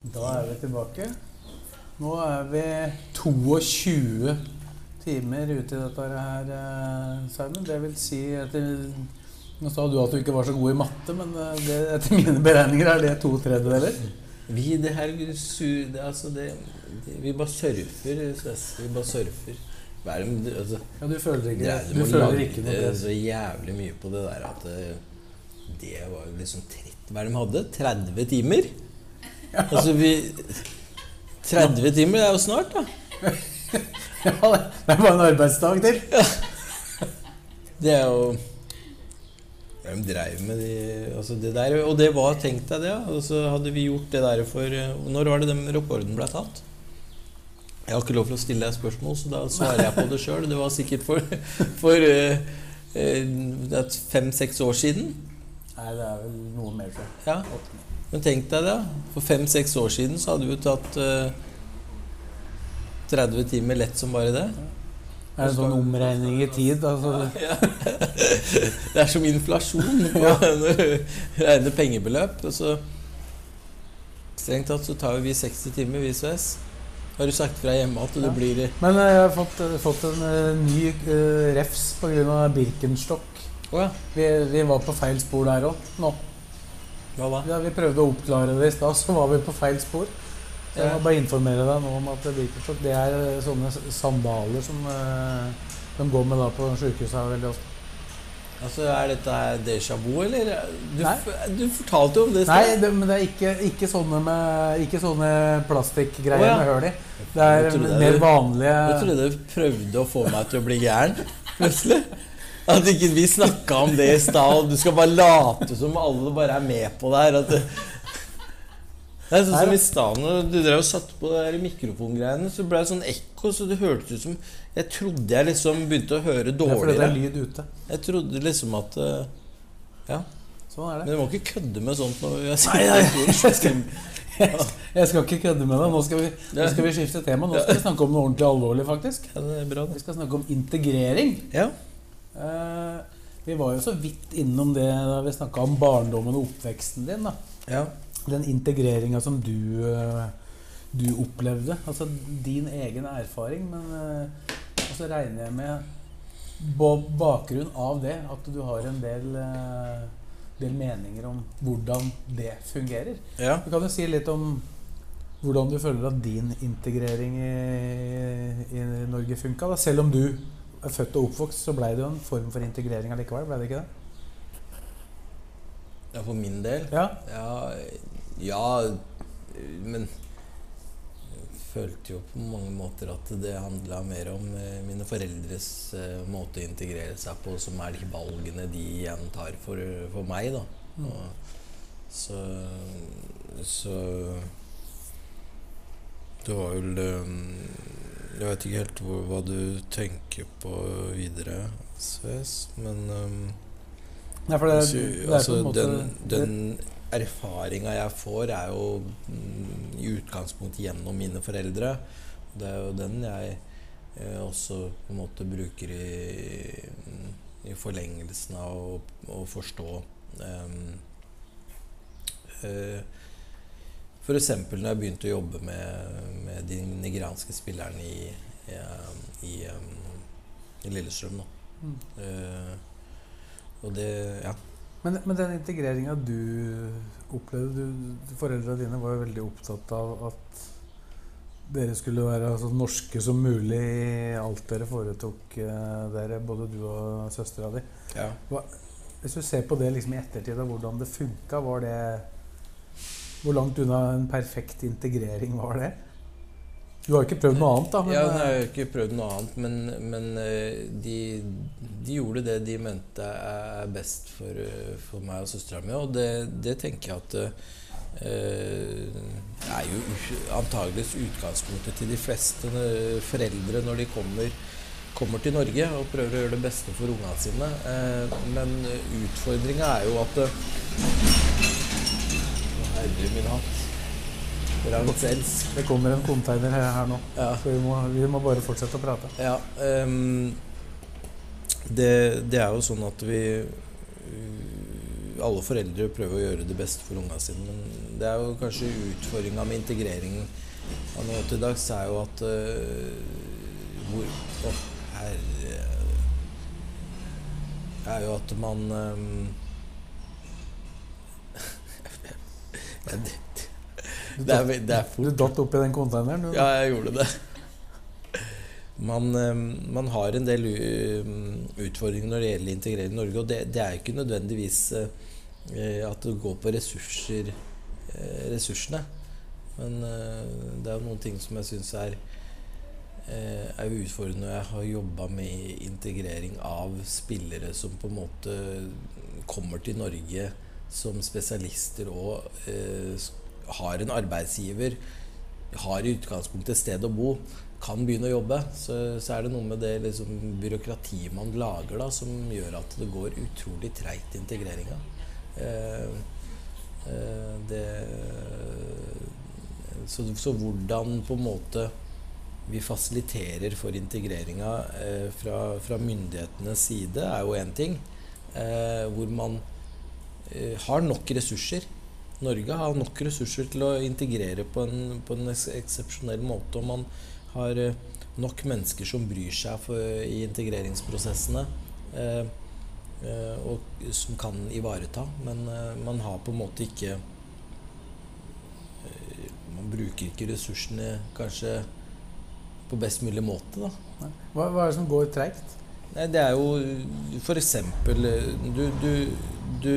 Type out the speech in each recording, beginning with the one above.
Da er vi tilbake. Nå er vi 22 timer ute i dette her, eh, Simon. Det vil si etter Nå sa du at du ikke var så god i matte, men eh, det, etter mine beregninger er det to tredjedeler. Vi, det her det, altså det, det, Vi bare surfer. Vi bare surfer. Hva er det, altså, Ja, du føler ikke, det, du må føler lage ikke noe press. så jævlig mye på det der at det, det var liksom. Hva er det de hadde? 30 timer? Altså vi 30 timer, det er jo snart, da. Ja, det er bare en arbeidsdag til. Det er jo Hvem de dreiv med de altså det der, Og det var, tenkt deg det, ja. Og så hadde vi gjort det der for eh, Når var det den rekorden ble tatt? Jeg har ikke lov til å stille deg spørsmål, så da svarer jeg på det sjøl. Det var sikkert for, for eh, eh, fem-seks år siden. Nei, det er vel noe mer til. Ja. Men tenk deg det. For fem-seks år siden så hadde vi jo tatt uh, 30 timer lett som bare det. Er det sånn omregning i tid? Altså, Det er som inflasjon på når du regner pengebeløp. Og så Strengt tatt så tar vi 60 timer, vi Sves. Har du sagt fra hjemme at det blir Men eh, jeg har fått, eh, fått en uh, ny uh, refs pga. Birkenstock. Oh, ja. Vi, vi var på feil spor der òg nå. Hva da? Ja, vi prøvde å oppklare det i stad, så var vi på feil spor. Så jeg må bare informere deg nå om at det er eh, sånne sandaler som eh, de går med da på sykehuset veldig ofte. Altså, Er dette déjà vu, eller? Du, du fortalte jo om det i Nei, det, men det er ikke, ikke sånne med Ikke sånne plastikkgreier oh, ja. med hull i. Det er mer vanlige Jeg trodde du prøvde å få meg til å bli gæren. Plutselig. At ikke vi snakka om det i stad, og du skal bare late som alle bare er med på det her. At det, det er sånn som i stad når du drev og satte på det der mikrofongreiene, så ble det sånn ekko, så det hørtes ut som Jeg trodde jeg liksom begynte å høre dårligere. Det er fordi det er lyd ute. Jeg trodde liksom at eh, Ja. Sånn er det. Men du må ikke kødde med sånt når jeg Nei, nei, sitter jeg skal, jeg skal ikke kødde med deg. Nå skal, vi, nå skal vi skifte tema. Nå skal vi snakke om noe ordentlig alvorlig, faktisk. Det er Vi skal snakke om integrering. Ja. Eh, vi var jo så vidt innom det da vi snakka om barndommen og oppveksten din. ja. Den integreringa som du, eh, du opplevde. Altså din egen erfaring. Men eh, og så regner jeg med på bakgrunn av det at du har en del, del meninger om hvordan det fungerer. ja. Du kan jo si litt om hvordan du føler at din integrering i, i Norge funka. Selv om du født og oppvokst, så ble det jo en form for integrering allikevel. Ble det ikke det? ja, for min del Ja. Ja, ja Men jeg følte jo på mange måter at det handla mer om eh, mine foreldres eh, måte å integrere seg på, som er de valgene de igjen tar for, for meg, da. Og, så Så Det var vel eh, Jeg vet ikke helt hvor, hva du tenker på videre, Sves, men um, Nei, for det, altså, det er på altså, en måte den, den erfaringa jeg får, er jo mm, i utgangspunktet gjennom mine foreldre. Det er jo den jeg eh, også på en måte bruker i, i forlengelsen av å, å forstå um, eh, F.eks. når jeg begynte å jobbe med, med de nigerianske spillerne i, i, i, um, i Lillestrøm. Mm. Uh, og det Ja. Men, men den integreringa du opplevde du, Foreldra dine var jo veldig opptatt av at dere skulle være så norske som mulig i alt dere foretok uh, dere, både du og søstera di. ja. Hvis du ser på det liksom i ettertid, av hvordan det funka, var det Hvor langt unna en perfekt integrering var det? Du har jo ikke prøvd noe annet, da. Ja, nei, jeg har har ikke prøvd noe annet, men, men eh, de, de gjorde det de mente er best for, eh, for meg og søstera mi, og det, det tenker jeg at uh, er jo antageligvis utgangspunktet til de fleste eh, foreldre når de kommer, kommer til Norge og prøver å gjøre det beste for ungene sine. Uh, men utfordringa er jo at eh, Å, Herre min hatt. Det kommer en container her, her nå. Ja. Så vi må, vi må bare fortsette å prate. Ja, um, det, det er jo sånn at vi Alle foreldre prøver å gjøre det beste for ungene sine, men det er jo kanskje utfordringa med integreringen av nå til dags, er jo at uh, hvor, oh, herre Er jo at man um, det er Du datt oppi den containeren, du. ja, jeg gjorde det. Man, eh, man har en del eh, utfordringer når det gjelder integrering i Norge, og det, det er ikke nødvendigvis eh, at det går på ressurser, eh, ressursene. Men eh, det er noen ting som jeg syns er eh, er utfordrende når jeg har jobba med integrering av spillere som på en måte kommer til Norge som spesialister og eh, har en arbeidsgiver, har i utgangspunktet et sted å bo, kan begynne å jobbe, så, så er det noe med det liksom, byråkratiet man lager da, som gjør at det går utrolig treigt integreringa. Eh, eh, så, så hvordan på en måte vi fasiliterer for integreringa eh, fra, fra myndighetenes side, er jo én ting. Eh, hvor man har nok ressurser. Norge har nok ressurser til å integrere på en, på en eksepsjonell måte. Og man har eh, nok mennesker som bryr seg for, i integreringsprosessene. Eh, eh, og som kan ivareta. Men eh, man har på en måte ikke eh, Man bruker ikke ressursene kanskje på best mulig måte, da. Hva, hva er det som går treigt? Nei, det er jo eksempel eh, du, du, du,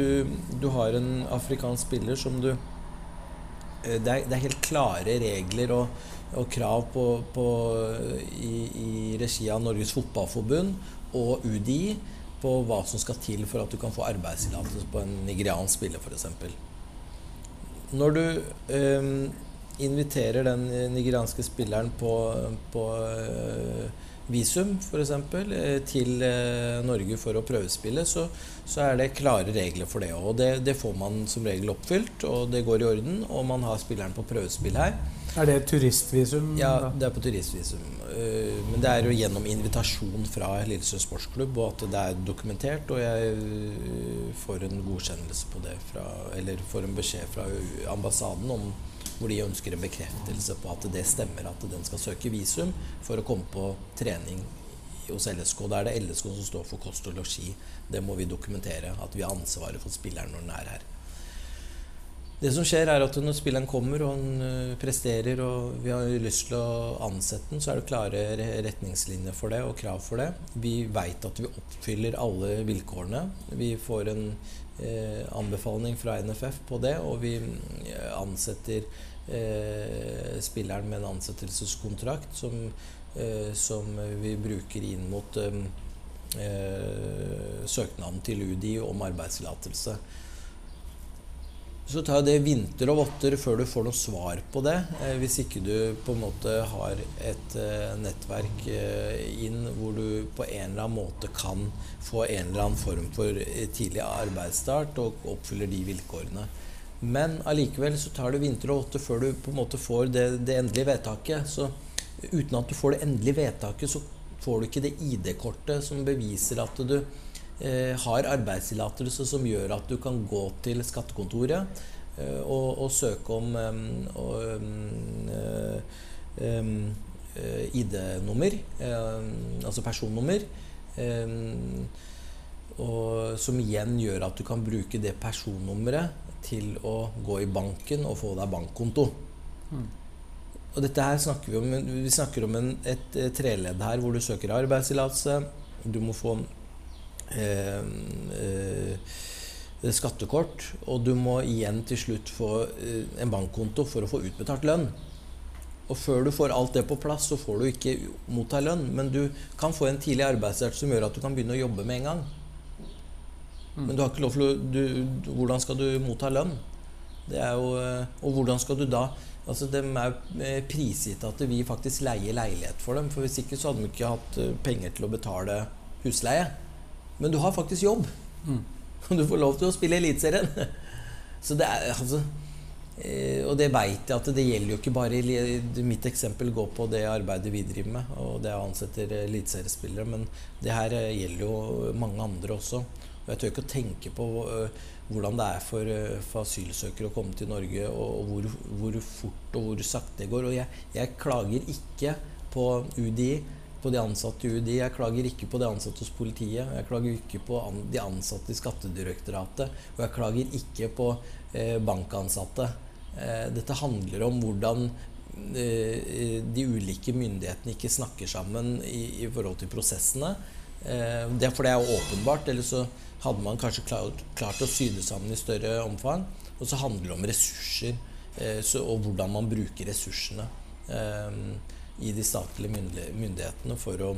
du har en afrikansk spiller som du eh, det er, det er helt klare regler og, og krav på, på, i, i regi av Norges Fotballforbund og UDI på hva som skal til for at du kan få arbeidstillatelse på en nigeriansk spiller, f.eks. Når du øh, inviterer den nigerianske spilleren på, på eh, visum, f.eks., eksempel til eh, Norge for å prøvespille, så, så er det klare regler for det. Og det, det får man som regel oppfylt, og det går i orden, og man har spilleren på prøvespill her. Er det turistvisum? Ja, da? det er på turistvisum. Eh, Men det er jo gjennom invitasjon fra Lillesund sportsklubb, og at det er dokumentert. Og jeg eh, får en godkjennelse på det fra Eller får en beskjed fra ambassaden om hvor de ønsker en bekreftelse på at det stemmer at den skal søke visum for å komme på trening hos LSK. Da er det LSK som står for kost og losji. Det må vi dokumentere. At vi har ansvaret for spilleren når den er her. Det som skjer er at Når spilleren kommer og han øh, presterer og vi har lyst til å ansette den, så er det klare retningslinjer for det og krav for det. Vi veit at vi oppfyller alle vilkårene. Vi får en eh, anbefaling fra NFF på det, og vi eh, ansetter eh, spilleren med en ansettelseskontrakt som, eh, som vi bruker inn mot eh, eh, søknaden til UDI om arbeidstillatelse. Så tar det vinter og votter før du får noe svar på det. Eh, hvis ikke du på en måte har et eh, nettverk eh, inn hvor du på en eller annen måte kan få en eller annen form for tidlig arbeidsstart og oppfyller de vilkårene. Men allikevel så tar det vinter og votter før du på en måte får det, det endelige vedtaket. Så uten at du får det endelige vedtaket, så får du ikke det ID-kortet som beviser at du har arbeidstillatelse som gjør at du kan gå til skattekontoret eh, og, og søke om eh, eh, ID-nummer, eh, altså personnummer. og som igjen gjør at du kan bruke det personnummeret til å gå i banken og få deg bankkonto. Og dette her snakker vi om Vi snakker om en, et, et treledd her hvor du søker arbeidstillatelse. Du må få eh, eh, skattekort, og du må igjen til slutt få eh, en bankkonto for å få utbetalt lønn. Og før du får alt det på plass, så får du ikke motta lønn. Men du kan få en tidlig arbeidsstart som gjør at du kan begynne å jobbe med en gang. Men du har ikke lov til å du, Hvordan skal du motta lønn? Det er jo, eh, og hvordan skal du da Altså, De er eh, prisgitt at vi faktisk leier leilighet for dem. For Hvis ikke så hadde de ikke hatt eh, penger til å betale husleie. Men du har faktisk jobb. Og du får lov til å spille Eliteserien. Så det er altså eh, Og det veit jeg at det gjelder jo ikke bare Mitt eksempel går på det arbeidet vi driver med, og det jeg ansetter eliteseriespillere. Men det her eh, gjelder jo mange andre også. Og jeg tør ikke å tenke på hvordan det er for, for asylsøkere å komme til Norge, og hvor, hvor, fort og hvor sakte det går. Og jeg, jeg klager ikke på UDI, på de ansatte i UDI. Jeg klager ikke på de ansatte hos politiet. Jeg klager ikke på de ansatte i Skattedirektoratet. Og jeg klager ikke på eh, bankansatte. Eh, dette handler om hvordan eh, de ulike myndighetene ikke snakker sammen i, forhold til prosessene. Det er fordi det er åpenbart. Eller så hadde man kanskje klart, å sy det sammen i større omfang. Og så handler det om ressurser og hvordan man bruker ressursene eh, i de statlige myndighetene for å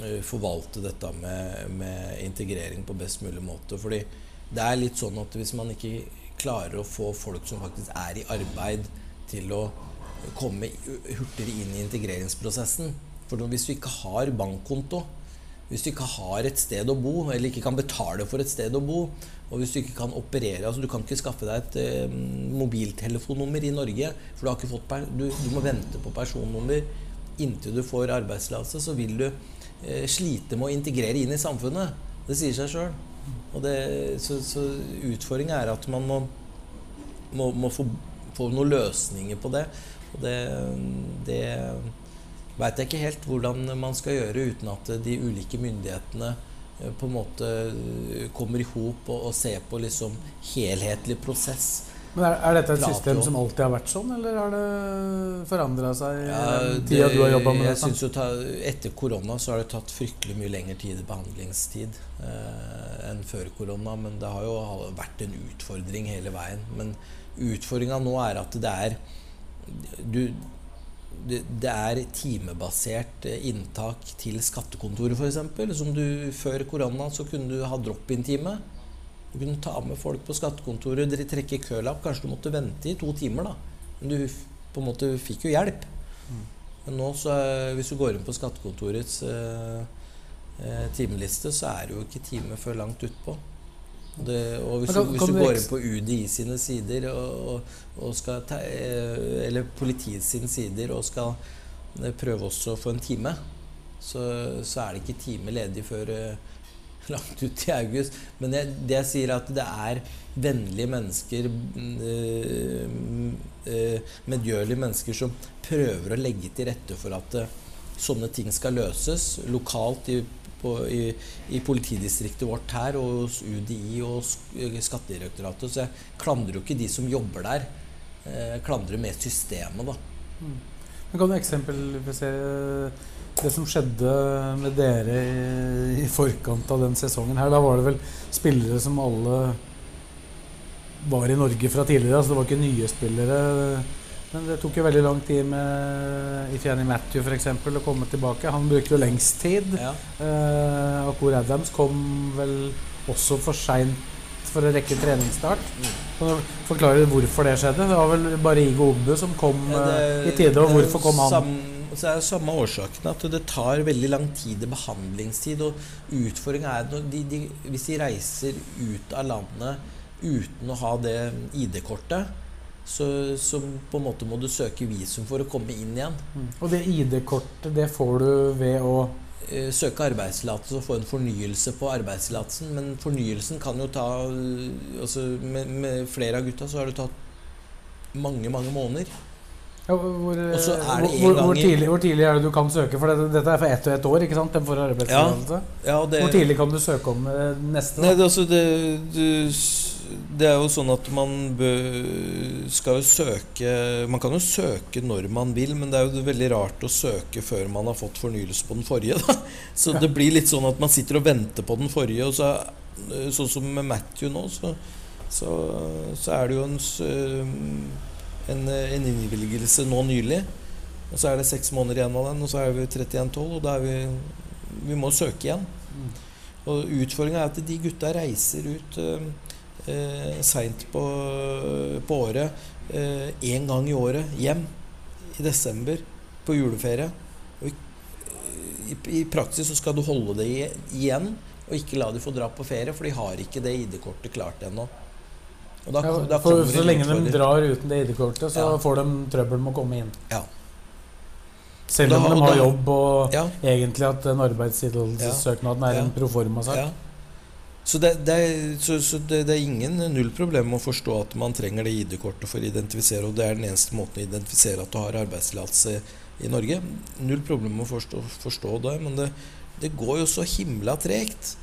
eh, forvalte dette med, med, integrering på best mulig måte. Fordi det er litt sånn at hvis man ikke klarer å få folk som faktisk er i arbeid, til å komme hurtigere inn i integreringsprosessen For hvis du ikke har bankkonto hvis du ikke har et sted å bo, eller ikke kan betale for et sted å bo, og hvis du ikke kan operere altså Du kan ikke skaffe deg et eh, mobiltelefonnummer i Norge, for du, har ikke fått du, du må vente på personnummer inntil du får arbeidstillatelse, så vil du eh, slite med å integrere inn i samfunnet. Det sier seg sjøl. Så, så utfordringa er at man må, må, må få, få, noen løsninger på det. Og det, det veit jeg ikke helt hvordan man skal gjøre uten at de ulike myndighetene på en måte eh, kommer i hop og, og ser på liksom helhetlig prosess. Men er, er dette et system som alltid har vært sånn, eller har det forandra seg i ja, tida du har jobba med jeg det? Synes ta, etter korona så har det tatt fryktelig mye lengre tid behandlingstid eh, enn før korona. Men det har jo vært en utfordring hele veien. Men utfordringa nå er at det er du, det er timebasert eh, inntak til skattekontoret f.eks. Som du før korona så kunne du ha drop-in-time. Du kunne ta med folk på skattekontoret, dere trekke kølapp. Kanskje du måtte vente i to timer, da. Men du på en måte fikk jo hjelp. Men nå, så, hvis du går inn på skattekontorets eh, eh, timeliste, så er det jo ikke time før langt utpå. Det, og hvis, du, hvis du går inn på UDI sine sider og, og skal ta, eh, Eller politiets sine sider og skal eh, prøve også å få en time, så, så er det ikke time ledig før uh, langt ut i august. Men det, det, jeg sier, er at det er vennlige mennesker, medgjørlige mennesker, som prøver å legge til rette for at sånne ting skal løses lokalt i på, i, i, politidistriktet vårt her og hos UDI og Skattedirektoratet. Så jeg klandrer jo ikke de som jobber der. Jeg klandrer mer systemet, da. Mm. Men kan du eksempelvisere det som skjedde med dere i, i, forkant av den sesongen her? Da var det vel spillere som alle var i Norge fra tidligere. altså Det var ikke nye spillere. Men det tok jo veldig lang tid med Ifjani Matthew for eksempel, å komme tilbake. Han brukte jo lengst tid. Ja. Uh, Cor Adams kom vel også for seint for å rekke treningsstart. Mm. Forklarer du hvorfor det skjedde? Det var vel bare Igo Ogbu som kom ja, det, uh, i tide. Og hvorfor kom han? Sam, så er det samme årsaken at det tar veldig lang tid i behandlingstid. Og utfordringa er at hvis de reiser ut av landet uten å ha det ID-kortet så, så, på en måte må du søke visum for å komme inn igjen. Mm. Og det ID-kortet, det får du ved å eh, Søke arbeidstillatelse og få en fornyelse på arbeidstillatelsen. Men fornyelsen kan jo ta altså med, med, flere av gutta så har det tatt mange, mange måneder. Ja, hvor, hvor, hvor, hvor, tidlig, hvor, tidlig, er det du kan søke? For dette, dette er for ett og ett år? ikke sant? Den får arbeidstillatelse. Ja, ja, hvor tidlig kan du søke om eh, neste? Nei, det, altså, det, du det er jo sånn at man skal jo søke Man kan jo søke når man vil, men det er jo veldig rart å søke før man har fått fornyelse på den forrige. Da. Så det blir litt sånn at man sitter og venter på den forrige. Og så, sånn som med Matthew nå, så, så, så er det jo en, en, en innvilgelse nå nylig. Og så er det seks måneder igjen av den, og så er vi 31-12, og da er vi Vi må søke igjen. Mm. Og utfordringa er at de gutta reiser ut eh, seint på, på, året én gang i året hjem i desember på juleferie. Og i, i, I praksis så skal du holde det igjen og ikke la de få dra på ferie, for de har ikke det ID-kortet klart ennå. Da, Ja, da for, så lenge de drar uten det ID-kortet, så Ja. får de trøbbel med å komme inn. Ja. Selv Da- om de har da- jobb og egentlig at den arbeidstillatelsessøknaden er en proforma-sak. Så, det, det, er, så, så det, det er ingen null problem med å forstå at man trenger det ID-kortet for å identifisere, og det er den eneste måten å identifisere at du har arbeidstillatelse i Norge. Null problem med å forstå, forstå det, men det, det går jo så himla tregt.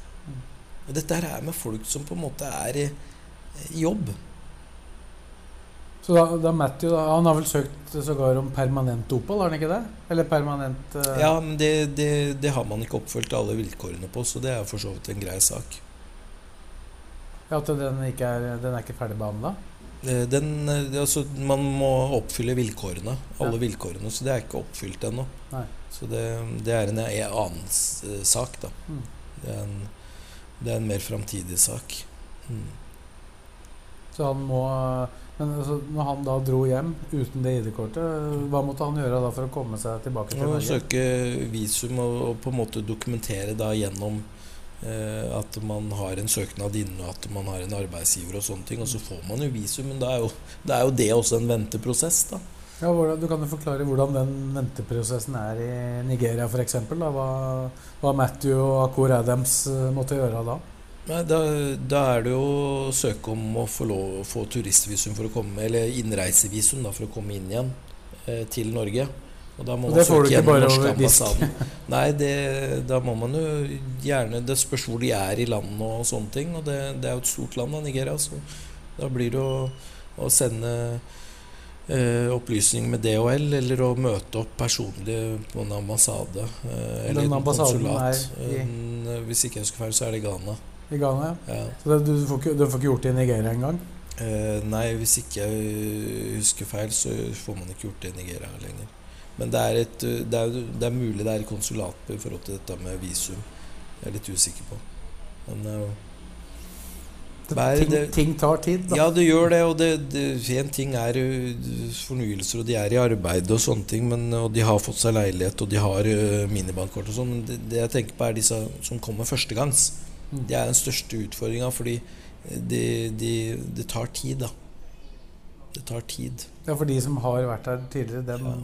Og dette her er med folk som på en måte er i jobb. Så da, da Matthew da, Han har vel søkt sågar om permanent opphold, har han ikke det? Eller permanent uh... Ja, men det, det, det har man ikke oppfylt alle vilkårene på, så det er for så vidt en grei sak. ja, At den ikke er, den er ikke ferdigbehandla? Eh, Den, eh, altså, man må oppfylle vilkårene. Alle Ja. vilkårene. Så det er ikke oppfylt ennå. Så det, det er en, en annen sak, da. Mm. Det, er en, det er en mer framtidig sak. Mm. Så han må Men altså, når han da dro hjem uten det ID-kortet, hva måtte han gjøre da for å komme seg tilbake til Norge? søke visum og, og på en måte dokumentere da gjennom eh, at man har en søknad inne, og at man har en arbeidsgiver og sånne ting. Og så får man jo visum, men da er jo, da er jo det også en venteprosess, da. Ja, hvordan, du kan jo forklare hvordan den venteprosessen er i Nigeria f.eks. Hva, hva Matthew og Akur Adams eh, måtte gjøre da? Nei, da, da er det jo å søke om å få, lov, få turistvisum for å komme, eller innreisevisum da, for å komme inn igjen eh, til Norge. Og da må Og man får du søke gjennom bare norske ambassaden. Nei, det, da må man jo gjerne Det spørs hvor de er i landet og sånne ting. Og det, det er jo et stort land, da, Nigeria, så da blir det å, å sende eh, opplysninger med DHL, eller å møte opp personlig på en ambassade. Eh, eller Den et konsulat. i- Eh, hvis ikke jeg husker feil, så er det Ghana. I Ghana? ja. Så det, du, får ikke, du får ikke gjort det i Nigeria engang? Eh, nei, hvis ikke jeg husker feil, så får man ikke gjort det i Nigeria lenger. Men det er, et, eh, det er, det er mulig det er konsulat konsulat i forhold til dette med visum. Jeg er litt usikker på. Men eh, Nei, ting, det- ting tar tid, da. ja, det gjør det. Og en ting er eh, fornyelser, og de er i arbeid og sånne ting, men, og de har fått seg leilighet, og de har uh, minibankkort og sånn. Men det, det jeg tenker på, er disse som kommer førstegangs. Det er den største utfordringa, fordi det de, de tar tid, da. Det tar tid. Ja, for de som har vært her tidligere, dem Ja.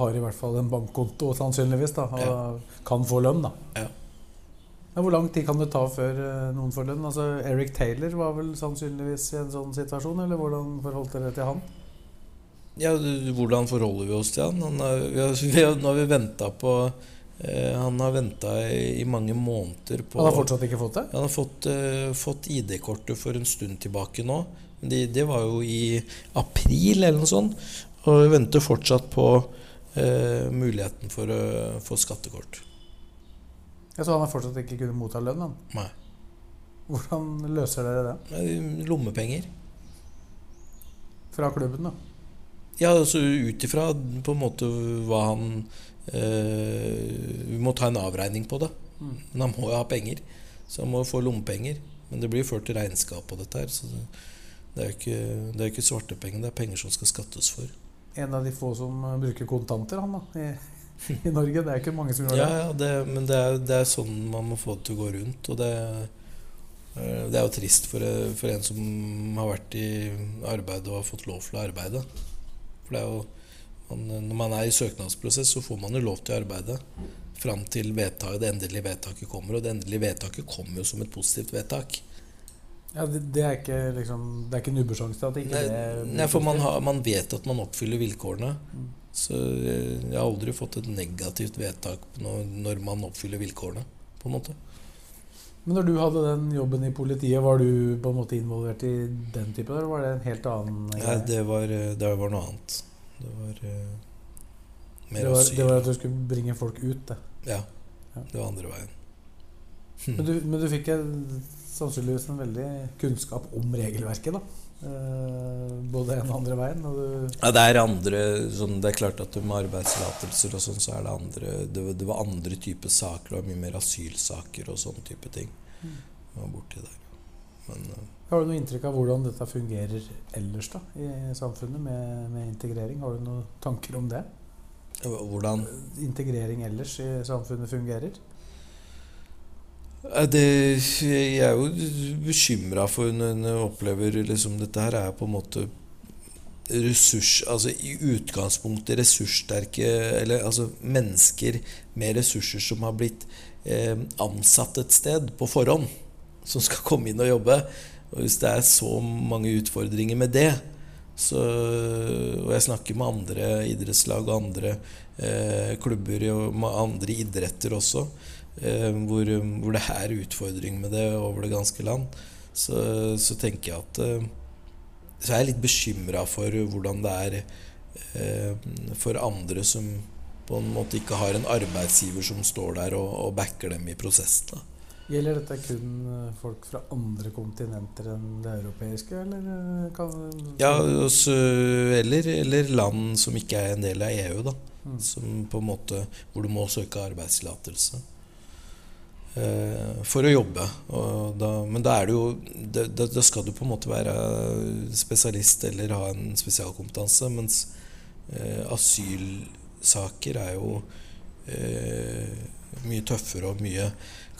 har i hvert fall en bankkonto sannsynligvis, da, og Ja. kan få lønn, da. Ja. Men hvor lang tid kan det ta før eh, noen får lønn? Altså, Eric Taylor var vel sannsynligvis i en sånn situasjon, eller hvordan forholdt dere til han? Ja, hvordan forholder vi oss til han? han er, vi har, nå har vi venta på Han har venta i, mange måneder på Han har fortsatt ikke fått det? Han har fått, eh, fått ID-kortet for en stund tilbake nå. Det, det var jo i april eller noe sånt. Og vi venter fortsatt på eh, muligheten for å få skattekort. Ja, Så han har fortsatt ikke kunnet motta lønn? Han. Nei. Hvordan løser dere det? Lommepenger. Fra klubben, da? Ja, altså ut ifra på en måte hva han eh, Vi må ta en avregning på det. Mm. Men han må jo ha penger. Så han må jo få lommepenger. Men det blir ført til regnskap på dette her. Så det, det er jo ikke, det er ikke svartepenger, det er penger som skal skattes for. En av de få som eh, bruker kontanter, han da, i, i Norge. Det er ikke mange som gjør det. ja det, men det er, det er sånn man må få det til å gå rundt. Og det, eh, det er jo trist for, eh, for en som har vært i arbeid og har fått lov til å arbeide. For det er jo man, Når man er i søknadsprosess, så får man jo lov til å arbeide fram til vedtak, det endelige vedtaket kommer. Og det endelige vedtaket kommer jo som et positivt vedtak. Ja, det, det er ikke liksom Det er ikke en ubersjanse at ikke Nei, det blir nei, for man, har, man vet at man oppfyller vilkårene. Mm. Så eh, jeg har aldri fått et negativt vedtak når, når man oppfyller vilkårene, på en måte. Men når du hadde den jobben i politiet, var du på en måte involvert i den type? Eller var det en helt annen Nei, det var, eh, det var noe annet. Det var uh, mer det, var, asyl. det var at du skulle bringe folk ut, det. Ja. Det var andre veien. Men du, men du fikk en, sannsynligvis en veldig kunnskap om regelverket, da. Uh, både en og andre veien. Og du, Ja, det er andre sånn, Det er klart at med arbeidstillatelser og sånn, så er det andre det, det var andre typer saker. Det var mye mer asylsaker og sånne type ting. Mm. Borti der. Men eh, Har du noe inntrykk av hvordan dette fungerer ellers da, i samfunnet med, med integrering? Har du noen tanker om det? Hvordan Integrering ellers i samfunnet fungerer? Det, jeg er jo bekymra for når jeg opplever liksom Dette her er på en måte ressurs... Altså i utgangspunktet ressurssterke Eller altså mennesker med ressurser som har blitt eh, ansatt et sted på forhånd. Som skal komme inn og jobbe. Og hvis det er så mange utfordringer med det så, Og jeg snakker med andre idrettslag og andre eh, klubber og med andre idretter også. Eh, hvor, hvor, det er utfordring med det over det ganske land. Så, så tenker jeg at eh, Så er jeg litt bekymra for hvordan det er eh, for andre som på en måte ikke har en arbeidsgiver som står der og, og backer dem i prosessen. Gjelder dette kun eh, folk fra andre kontinenter enn det europeiske, eller eh, kan Ja, også, eller, eller land som ikke er en del av EU, da. Mm. Som på en måte Hvor du må søke arbeidstillatelse. Eh, for å jobbe. Og da, men da er det jo da, da skal du på en måte være spesialist eller ha en spesialkompetanse. Mens eh, asylsaker er jo eh, mye tøffere og mye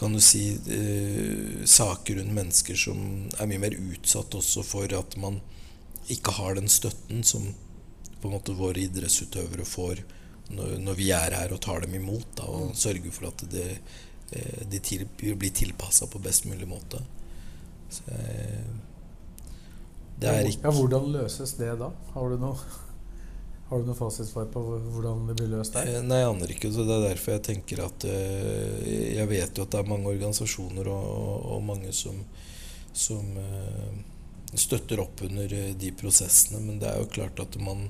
kan du si eh, saker rundt mennesker som er mye mer utsatt også for at man ikke har den støtten som på en måte våre idrettsutøvere får når, når vi er her og tar dem imot da, og sørger for at det, eh, de til, blir tilpassa på best mulig måte. Så, eh, det er ikke Ja, hvordan løses det da? Har du noe, har du noe fasitsvar på hvordan det blir løst der? Eh, Nei, jeg aner ikke. så Det er derfor jeg tenker at eh, Jeg vet jo at det er mange organisasjoner og, og mange som, som eh, støtter opp under de prosessene. Men det er jo klart at man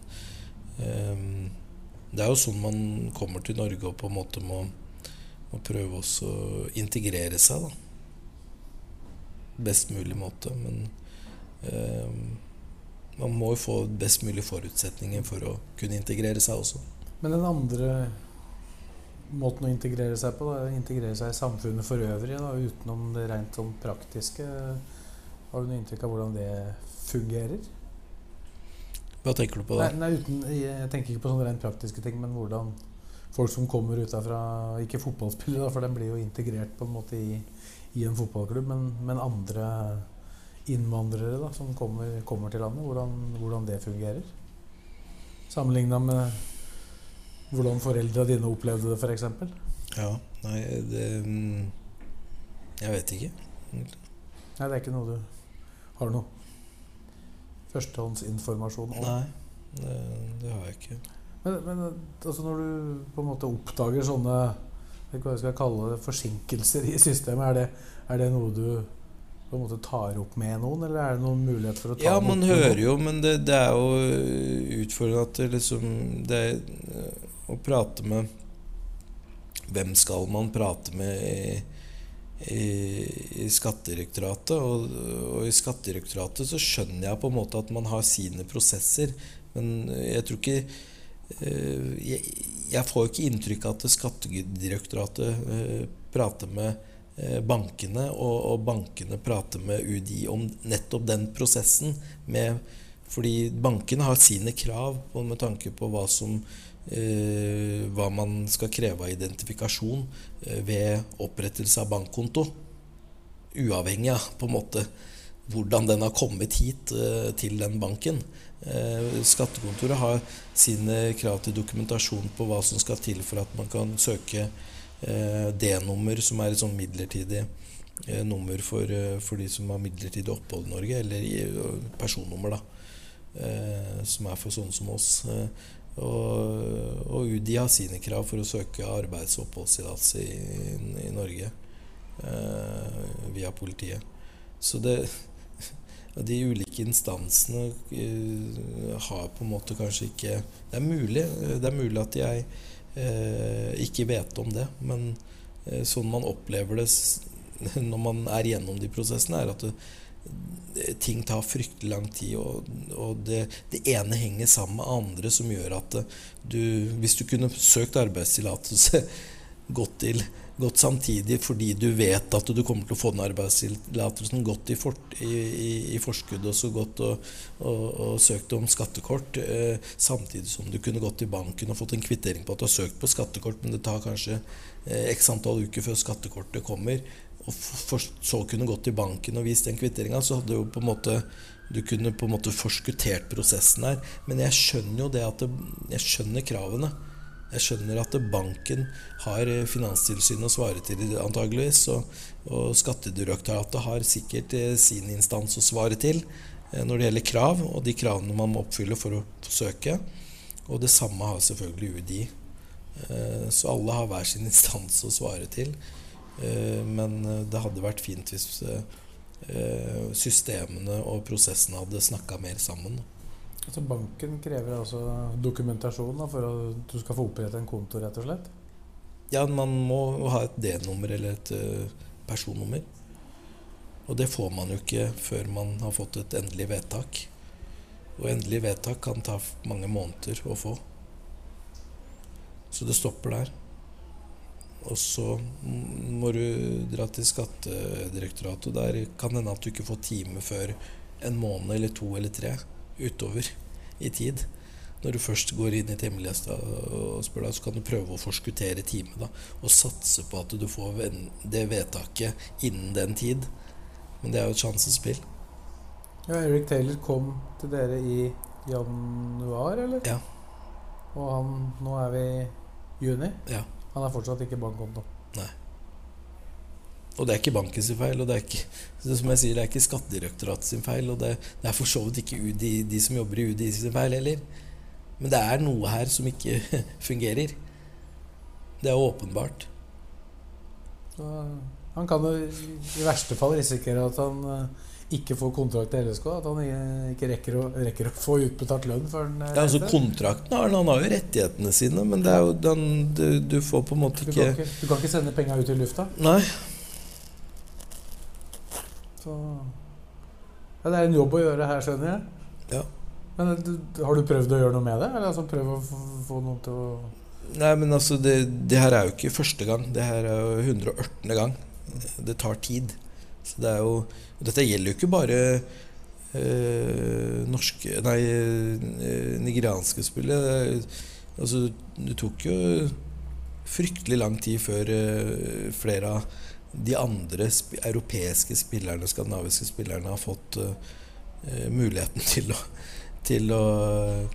Det er jo sånn man kommer til Norge og på en måte må, må prøve å integrere seg, da. Best mulig måte. Men man må jo få best mulig forutsetninger for å kunne integrere seg også. Men den andre måten å integrere seg på, da, er integrere seg i samfunnet for øvrig, da, utenom det rent sånn praktiske. Har du noe inntrykk av hvordan det fungerer? Hva tenker du på da? Nei, nei uten, jeg tenker ikke på sånne rent praktiske ting, men hvordan folk som kommer utafra Ikke fotballspillere, for de blir jo integrert på en måte i, i en fotballklubb, men, men andre innvandrere da, som kommer, kommer til landet, hvordan, hvordan det fungerer. Sammenligna med hvordan foreldra dine opplevde det, f.eks. Ja, nei, det mm, Jeg vet ikke. Nei, det er ikke noe du har noe førstehåndsinformasjon om. Nei, det, det har jeg ikke. Men, men altså når du på en måte oppdager sånne jeg vet hva jeg skal kalle det, forsinkelser i systemet, er det, er det noe du på en måte tar opp med noen, eller er det noen mulighet for å ta Ja, man hører noen? jo, men det, det er jo utfordrende at det liksom Det eh, å prate med Hvem skal man prate med i, i, i Skattedirektoratet? Og, og i Skattedirektoratet så skjønner jeg på en måte at man har sine prosesser, men jeg tror ikke eh, jeg, jeg får ikke inntrykk av at Skattedirektoratet eh, prater med eh, bankene, og, og bankene prater med UDI om nettopp den prosessen. Med, fordi bankene har sine krav med tanke på hva som eh, hva man skal kreve av identifikasjon eh, ved opprettelse av bankkonto. Uavhengig av på en måte hvordan den har kommet hit eh, til den banken. Eh, skattekontoret har sine krav til dokumentasjon på hva som skal til for at man kan søke eh, D-nummer, som er et sånn midlertidig eh, nummer for, eh, for de som har midlertidig opphold i Norge, eller eh, personnummer, da. Eh, som er for sånne som oss. Eh, og, og UDI har sine krav for å søke arbeids- og oppholdstillatelse i, i Norge eh, via politiet. Så det de ulike instansene eh, har på en måte kanskje ikke Det er mulig, det er mulig at jeg eh, ikke vet om det, men eh, sånn man opplever det når man er gjennom de prosessene, er at det, ting tar fryktelig lang tid, og, og det, det ene henger sammen med andre som gjør at eh, du Hvis du kunne søkt arbeidstillatelse gått, til, gått samtidig fordi du vet at du kommer til å få den arbeidstillatelsen, gått i, for, i, i, i, forskudd og så godt og, og, og, søkt om skattekort, eh, samtidig som du kunne gått til banken og fått en kvittering på at du har søkt på skattekort, men det tar kanskje eh, x antall uker før skattekortet kommer, og for, så kunne gått til banken og vist den kvitteringa, så hadde jo på en måte du kunne på en måte forskuttert prosessen her. Men jeg skjønner jo det at det, jeg skjønner kravene. Jeg skjønner at banken har eh, Finanstilsynet å svare til, antageligvis. Og, og Skattedirektoratet har sikkert eh, sin instans å svare til eh, når det gjelder krav, og de kravene man må oppfylle for å søke. Og det samme har selvfølgelig UDI. Så alle har hver sin instans å svare til. Men det hadde vært fint hvis systemene og prosessene hadde snakka mer sammen. Altså Banken krever altså dokumentasjon for at du skal få opprettet en konto, rett og slett? Ja, man må ha et D-nummer eller et uh, personnummer. Og det får man jo ikke før man har fått et endelig vedtak. Og endelig vedtak kan ta mange måneder å få. Så det stopper der. Og så må du dra til Skattedirektoratet, der kan det hende at du ikke får time før en måned eller to eller tre utover i tid. Når du først går inn i timelista og spør deg, så kan du prøve å forskuttere time. da, Og satse på at du får det vedtaket innen den tid. Men det er jo et sjansespill. Ja, Eric Taylor kom til dere i januar, eller? Ja. Og han, nå er vi i juni? Ja. Han er fortsatt ikke bankkonto? Nei. Og det er ikke bankens feil, og det er ikke, som jeg sier, det er ikke Skattedirektoratet sin feil. Og det, det, er for så vidt ikke UDI, de som jobber i UDI sin feil heller. Men det er noe her som ikke fungerer. Det er åpenbart. Han kan jo i verste fall risikere at han eh, ikke får kontrakt til LSK. At han ikke rekker å, rekker å få utbetalt lønn før den ja, altså Kontrakten har han, han har jo rettighetene sine, men det er jo den, du, du, får på en måte ikke Du kan ikke, du kan ikke sende penga ut i lufta? Nei. Så ja, Det er en jobb å gjøre her, skjønner jeg. Ja. Men du, Har du prøvd å gjøre noe med det? Eller altså prøvd å få noen til å Nei, men altså, det, det, her er jo ikke første gang. Det her er jo 118. gang. Det tar tid. Så det er jo Dette gjelder jo ikke bare øh, norske Nei, øh, nigerianske spillere. Altså, det tok jo fryktelig lang tid før øh, flere av de andre sp europeiske spillerne, skandinaviske spillerne, har fått uh, muligheten til å, til å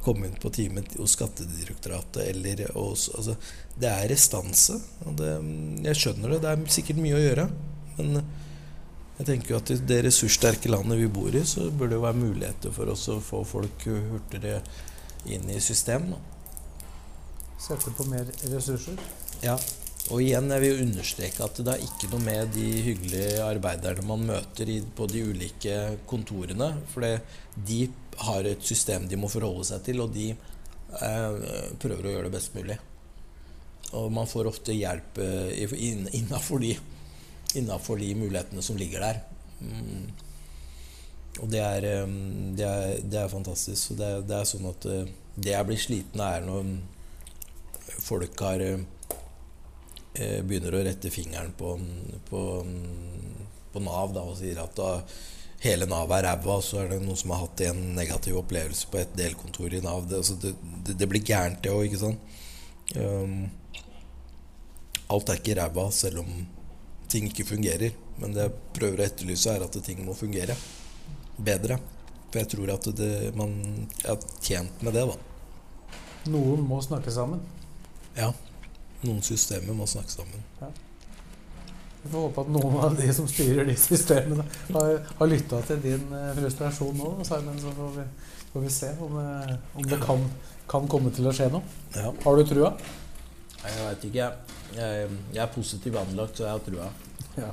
komme inn på teamet hos Skattedirektoratet eller hos altså, Det er restanse. Og det, jeg skjønner det. Det er sikkert mye å gjøre. Men jeg tenker jo at i det ressurssterke landet vi bor i, så burde det jo være muligheter for oss å få folk hurtigere inn i system. Sette på mer ressurser? Ja. Og igjen, jeg vil understreke at det er ikke noe med de hyggelige arbeiderne man møter på de ulike kontorene. For de har et system de må forholde seg til, og de eh, prøver å gjøre det best mulig. Og man får ofte hjelp eh, innafor de, de mulighetene som ligger der. Mm. Og det er, eh, det er, det er fantastisk. Det, det, er sånn at eh, det jeg blir sliten av, er når folk har Eh, begynner å rette fingeren på, på, på Nav da, og sier at da, hele Nav er ræva, så er det noen som har hatt en negativ opplevelse på et delkontor i Nav. Det, altså det, det, det blir gærent, det òg, ikke sant? Um, alt er ikke ræva selv om ting ikke fungerer. Men det jeg prøver å etterlyse, er at ting må fungere bedre. For jeg tror at det, man er tjent med det, da. Noen må snakke sammen. Ja. Noen systemer må snakke sammen. Ja. Vi får håpe at noen av de som styrer de systemene, har, har lytta til din eh, frustrasjon nå. Simon, så får vi, får vi se om, eh, om det kan, kan, komme til å skje noe. Ja. Har du trua? Jeg veit ikke. Jeg, jeg, er positivt anlagt, så jeg har trua. Ja.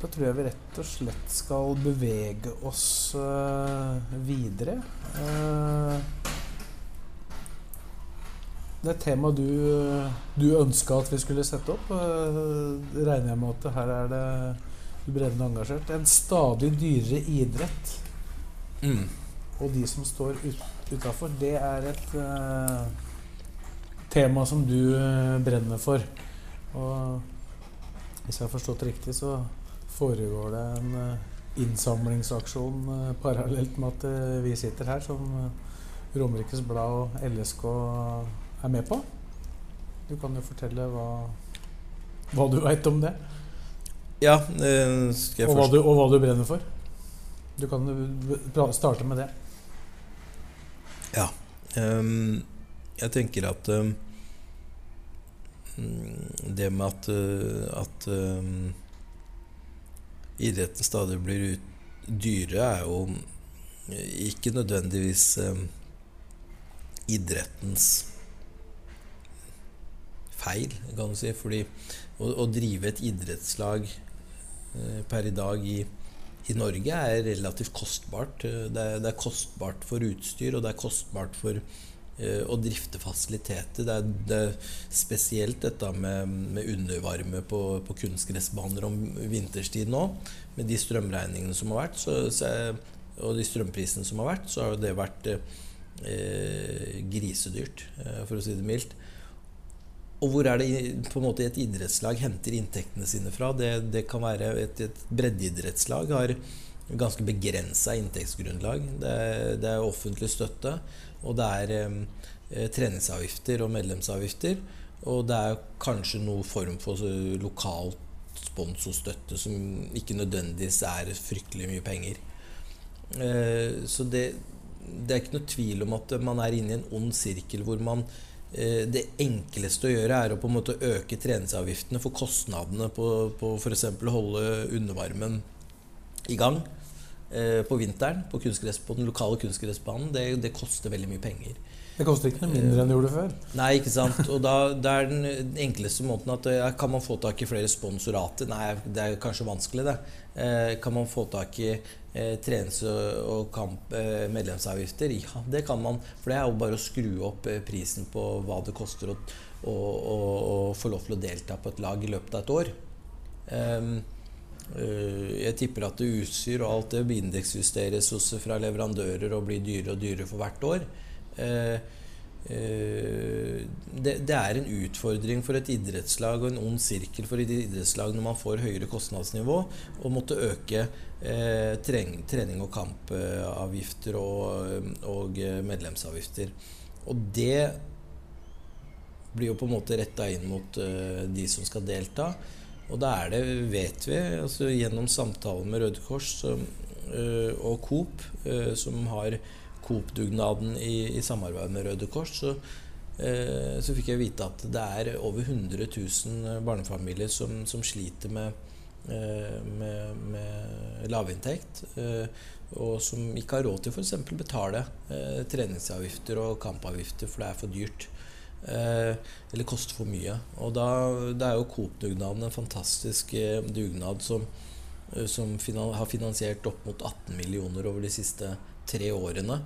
Da tror jeg vi rett og slett skal bevege oss øh, videre. Uh, det temaet du, du ønska at vi skulle sette opp, uh, regner jeg med at her er det du brennende engasjert. En stadig dyrere idrett. Mm. Og de som står ut, utafor, det er et uh, tema som du eh, brenner for. Og hvis jeg har forstått riktig, så foregår det en uh, innsamlingsaksjon uh, parallelt med at eh, vi sitter her, som eh, Romerikes Blad og LSK er med på. Du kan jo fortelle hva, hva du veit om det, Ja, det skal jeg og hva, du, og hva du brenner for. Du kan starte med det. Ja. Um, jeg tenker at mm, Det med at, eh, at um, idretten stadig blir ut, dyre, er jo ikke nødvendigvis idrettens feil, kan du si. Fordi å, å drive et idrettslag eh, per i dag i i Norge er relativt kostbart. Eh, Det er, det er kostbart for utstyr, og det er kostbart for eh, å drifte fasiliteter. Det er, det er spesielt dette med, med undervarme på, på kunstgressbaner om vinterstid nå. Med de strømregningene som har vært, så, så og de strømprisene som har vært, så har det vært eh, grisedyrt, eh, for å si det mildt. Og hvor er det på en måte et idrettslag henter inntektene sine fra? Det, det kan være et, et breddeidrettslag har ganske begrensa inntektsgrunnlag. Det, er- det er offentlig støtte, og det er um, treningsavgifter og medlemsavgifter. Og det er kanskje noe form for lokalt lokal sponsorstøtte som ikke nødvendigvis er fryktelig mye penger. Eh, så det, det er ikke noe tvil om at man er inne i en ond sirkel hvor man det enkleste å gjøre er å på en måte øke treningsavgiftene for kostnadene på, på f.eks. å holde undervarmen i gang eh, på vinteren på, på den lokale kunstgressbanen. Det, det koster veldig mye penger. Det koster ikke noe mindre enn det gjorde før. Nei, ikke sant. Og da, da er den enkleste måten at ja, Kan man få tak i flere sponsorater? Nei, det er kanskje vanskelig, det. Eh, kan man få tak i eh, trenings- og kamp eh, medlemsavgifter? Ja, det kan man. For det er jo bare å skru opp eh, prisen på hva det koster å, å, å, å få lov til å delta på et lag i løpet av et år. Ehm, eh, jeg tipper at det utstyr og alt det indeksjusteres hos- fra leverandører og blir dyrere og dyrere for hvert år. Eh, eh, det, det er en utfordring for et idrettslag og en ond sirkel for et idrettslag når man får høyere kostnadsnivå og måtte øke eh, trening, trening og kampavgifter og, og eh, medlemsavgifter. Og det blir jo på en måte retta inn mot eh, de som skal delta. Og da er det, vet vi, altså gjennom samtaler med Røde Kors så, eh, og Coop, som har Coop-dugnaden i, i samarbeid med Røde Kors, så, eh, så fikk jeg vite at det er over 100 000 barnefamilier som, som sliter med, eh, med, med lavinntekt. eh, og som ikke har råd til f.eks. betale eh, treningsavgifter og kampavgifter, for det er for dyrt. Eh, eller koster for mye. Og da, da er jo Coop-dugnaden en fantastisk eh, dugnad som, som finan har finansiert opp mot 18 millioner over de siste tre årene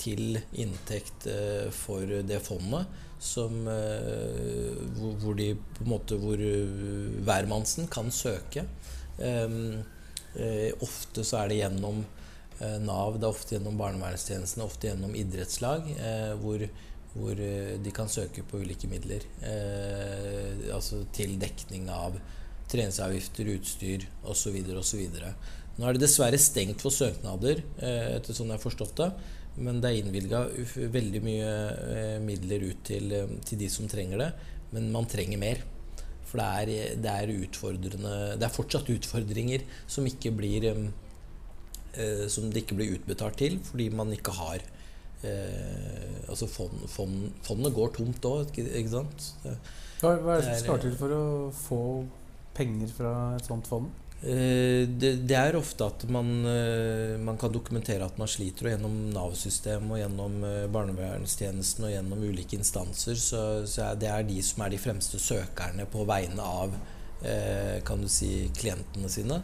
til inntekt eh, for det fondet. Som, eh, hvor, de på en måte Hvor eh, hvermannsen kan søke. Ehm, eh, ofte så er det gjennom Nav, det er ofte gjennom barnevernstjenestene, ofte gjennom idrettslag, hvor, hvor de kan søke på ulike midler. Altså til dekning av treningsavgifter, utstyr osv. osv. Nå er det dessverre stengt for søknader, eh, etter sånn jeg har forstått det. Men det er innvilga veldig mye eh, midler ut til, eh, til de som trenger det. Men man trenger mer. For det er, det er utfordrende Det er fortsatt utfordringer som ikke blir Som det ikke blir utbetalt til fordi man ikke har eh, Altså fond, fond, fondet går tomt òg, ikke, sant? Det- Hva, hva er det som skal til for å få penger fra et sånt fond? Eh, Det, det er ofte at man, eh, man kan dokumentere at man sliter, og gjennom Nav-systemet og gjennom eh, barnevernstjenesten og gjennom ulike instanser, så, så det er de som er de fremste søkerne på vegne av kan du si, klientene sine.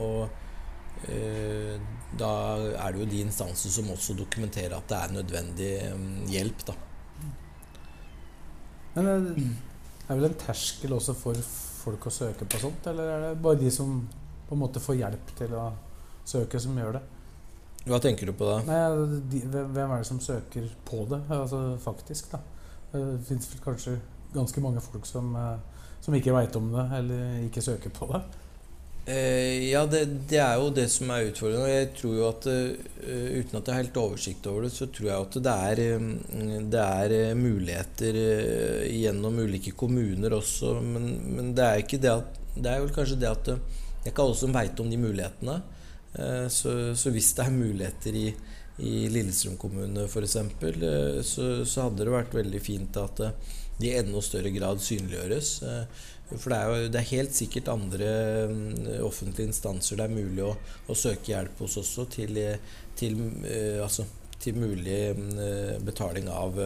Og da er det jo de instanser som også dokumenterer at det er nødvendig eh, hjelp, da. Men det er vel en terskel også for folk å søke på sånt, eller er det bare de som på en måte får hjelp til å søke, som gjør det? Hva tenker du på da? Nei, de, hvem hvem er det som søker på det, altså faktisk, da? Det fins kanskje ganske mange folk som, eh, som ikke veit om det, eller ikke søker på det. Eh, ja, det, det, er jo det som er utfordrende. Og jeg tror jo at uh, uten at jeg har helt oversikt over det, så tror jeg at det er, um, det er muligheter uh, gjennom ulike kommuner også. Men, men, det er ikke det at Det er vel kanskje det at det er ikke alle som veit om de mulighetene. Uh, så, så, hvis det er muligheter i, i Lillestrøm kommune f.eks., så, så hadde det vært veldig fint at de i enda større grad synliggjøres. For det er jo det er helt sikkert andre mm, offentlige instanser det er mulig å, å søke hjelp hos også til, til, uh, altså, til mulig uh, betaling av,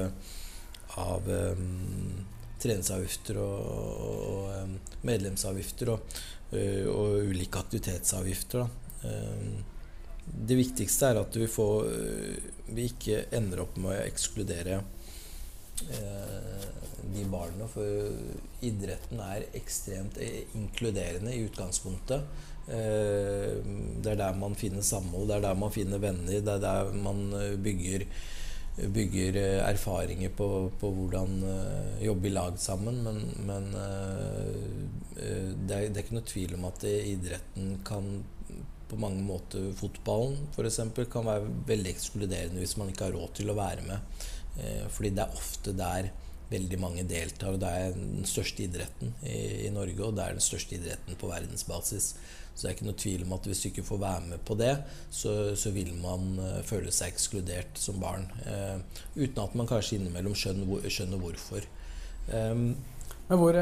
av um, treningsavgifter og, og medlemsavgifter og, uh, og, ulike aktivitetsavgifter. det viktigste er at vi, får, vi ikke ender opp med å ekskludere de barna. For idretten er ekstremt inkluderende i utgangspunktet. Eh, det er der man finner samhold, det er der man finner venner, det er der man eh, bygger, bygger eh, erfaringer på, på, hvordan jobbe i lag sammen. Men, men det, er, det, er, ikke noe tvil om at idretten kan på mange måter Fotballen f.eks. kan være veldig ekskluderende hvis man ikke har råd til å være med. Fordi det er ofte der veldig mange deltar. og Det er den største idretten i, i, Norge, og det er den største idretten på verdensbasis. Så det er ikke noe tvil om at hvis du ikke får være med på det, så, så vil man uh, føle seg ekskludert som barn. Eh, uten at man kanskje innimellom skjønner, skjønner hvorfor. Eh, Men hvor,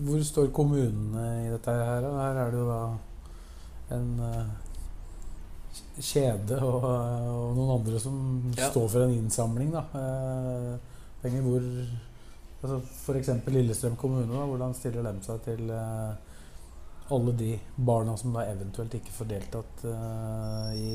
hvor, står kommunene i dette her? Her er det jo da en uh, kjede og, og, noen andre som ja. står for en innsamling. da. penger hvor Altså F.eks. Lillestrøm kommune. Da, hvordan stiller de seg til eh, alle de barna som da eventuelt ikke får deltatt eh, i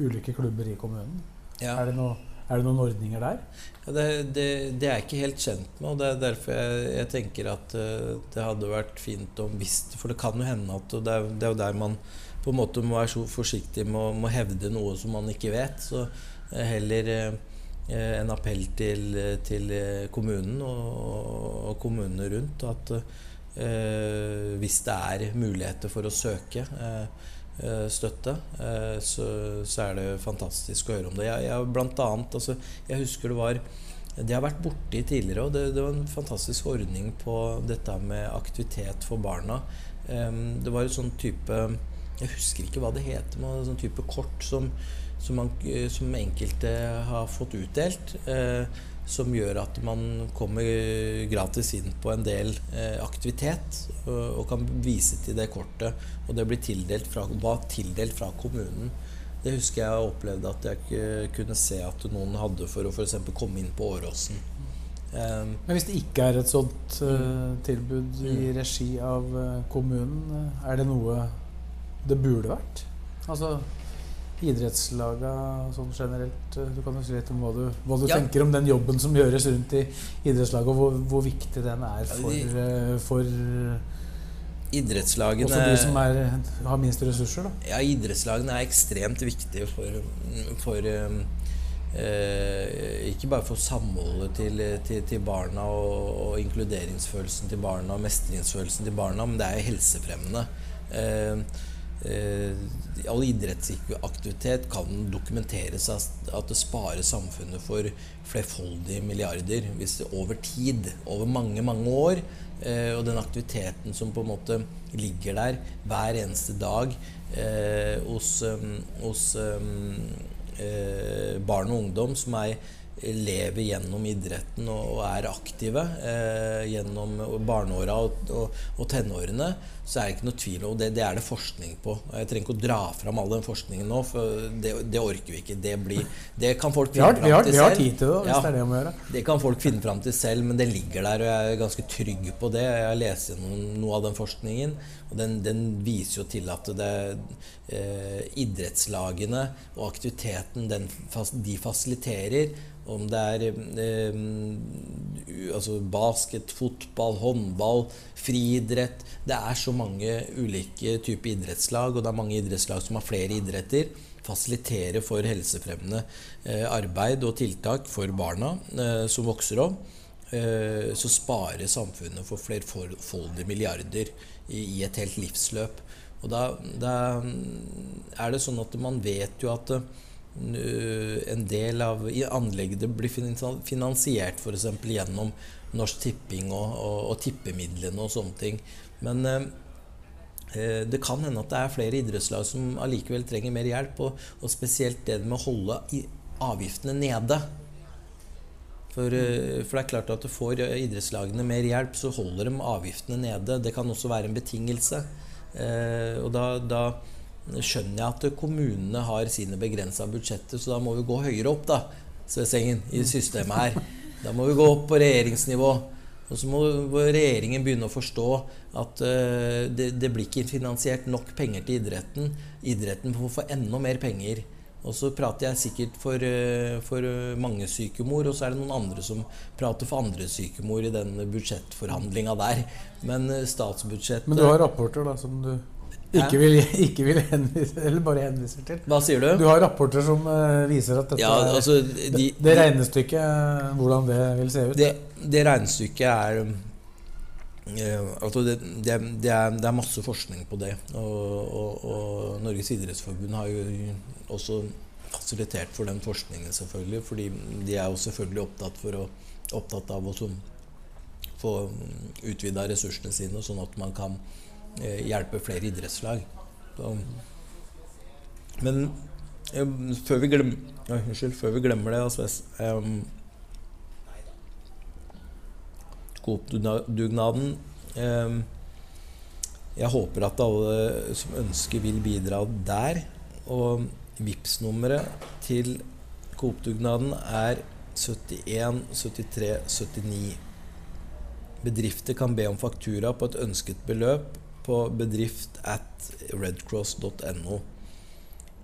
ulike klubber i kommunen? Ja. Er, det noe, er, det noen ordninger der? Ja, det, det, det, er jeg ikke helt kjent med. og Det er derfor jeg, jeg tenker at uh, det hadde vært fint om visst For det kan jo hende at det er, det er jo der man på en måte må være så forsiktig med å hevde noe som man ikke vet. Så heller Eh, en appell til, til kommunen og, og, kommunene rundt at eh, hvis det er muligheter for å søke eh, eh støtte, eh, så, så, er det fantastisk å høre om det. Jeg, jeg, blant annet, altså, jeg husker det var det har vært borti tidligere, og det, det, var en fantastisk ordning på dette med aktivitet for barna. Det var et sånn type Jeg husker ikke hva det heter, men en sånn type kort som som, man, eh, som enkelte har fått utdelt. Eh, som gjør at man kommer gratis inn på en del eh, aktivitet og, og, kan vise til det kortet. Og det blir tildelt fra, var tildelt fra kommunen. Det husker jeg opplevde at jeg kunne se at noen hadde for å f.eks. komme inn på Åråsen. Um, Men hvis det ikke er et sånt uh, tilbud i mm. regi av uh, kommunen, er det noe det burde vært? Altså idrettslaga sånn generelt? Du kan jo si litt om hva du, hva du ja. tenker om den jobben som gjøres rundt i idrettslaget, og hvor, hvor, viktig den er for, eh, for Idrettslagene Også de som er, har minst ressurser, da. Ja, idrettslagene er ekstremt viktige for, for um, eh, Ikke bare for samholdet til, til, til barna og, og, inkluderingsfølelsen til barna og mestringsfølelsen til barna, men det er helsefremmende. Eh, Eh, all idrettsaktivitet kan dokumenteres at det sparer samfunnet for flerfoldige milliarder hvis det over tid, over mange, mange år. Eh, og den aktiviteten som på en måte ligger der hver eneste dag eh, hos, hos barn og ungdom som er lever gjennom idretten og, er aktive eh, gjennom barneåra og, og, og, tenårene, så er det ikke noe tvil om det. Det er det forskning på. Jeg trenger ikke å dra fram all den forskningen nå, for det, det orker vi ikke. Det, blir, det kan folk finne fram til selv. Vi har tid til det, hvis ja, det er det å gjøre. Det kan folk finne fram til selv, men det ligger der, og jeg er ganske trygg på det. Jeg har lest gjennom noe av den forskningen, og den, den viser jo til at det, eh, idrettslagene og aktiviteten den, de fasiliterer om det er eh, altså basket, fotball, håndball, friidrett Det er så mange ulike typer idrettslag, og det er mange idrettslag som har flere idretter. Fasiliterer for helsefremmende eh, arbeid og tiltak for barna eh, som vokser opp. Eh, så sparer samfunnet for flerfoldige milliarder i, et helt livsløp. Og da, da, er det sånn at man vet jo at uh, en del av anlegget blir finansiert f.eks. gjennom Norsk Tipping og, og, og, tippemidlene og sånne ting. Men eh, det kan hende at det er flere idrettslag som allikevel trenger mer hjelp. Og, og spesielt det med å holde avgiftene nede. For, uh, for, det er klart at du får idrettslagene mer hjelp, så holder de avgiftene nede. Det kan også være en betingelse. Eh, og da, da, skjønner jeg at kommunene har sine begrensa budsjetter, så da må vi gå høyere opp da, Svesengen, i systemet her. Da må vi gå opp på regjeringsnivå. Og så må regjeringen begynne å forstå at eh, det, det, blir ikke finansiert nok penger til idretten. Idretten får få enda mer penger. Og så prater jeg sikkert for, uh, for mange sykemor, og så er det noen andre som prater for andre sykemor i den budsjettforhandlinga der. Men uh, statsbudsjettet Men du har rapporter da som du ikke vil, ikke vil henvise, eller bare henviser til? Hva sier du? Du har rapporter som viser at dette ja, altså, de, det, det regnestykket, hvordan det vil se ut? Det, det regnestykket er uh, altså det, det, er, det, er, masse forskning på det. Og, og, og Norges idrettsforbund har jo også fasilitert for den forskningen, selvfølgelig. Fordi de er jo selvfølgelig opptatt, å, opptatt av å få utvida ressursene sine, sånn at man kan Eh, hjelpe flere idrettslag. Så. Men før vi, glemmer, ja, unnskyld, før vi glemmer det altså, um, Coop-dugnaden um, Jeg håper at alle som ønsker, vil bidra der. Og vips nummeret til Coop-dugnaden er 71 73 79. Bedrifter kan be om faktura på et ønsket beløp på bedrift at redcross.no.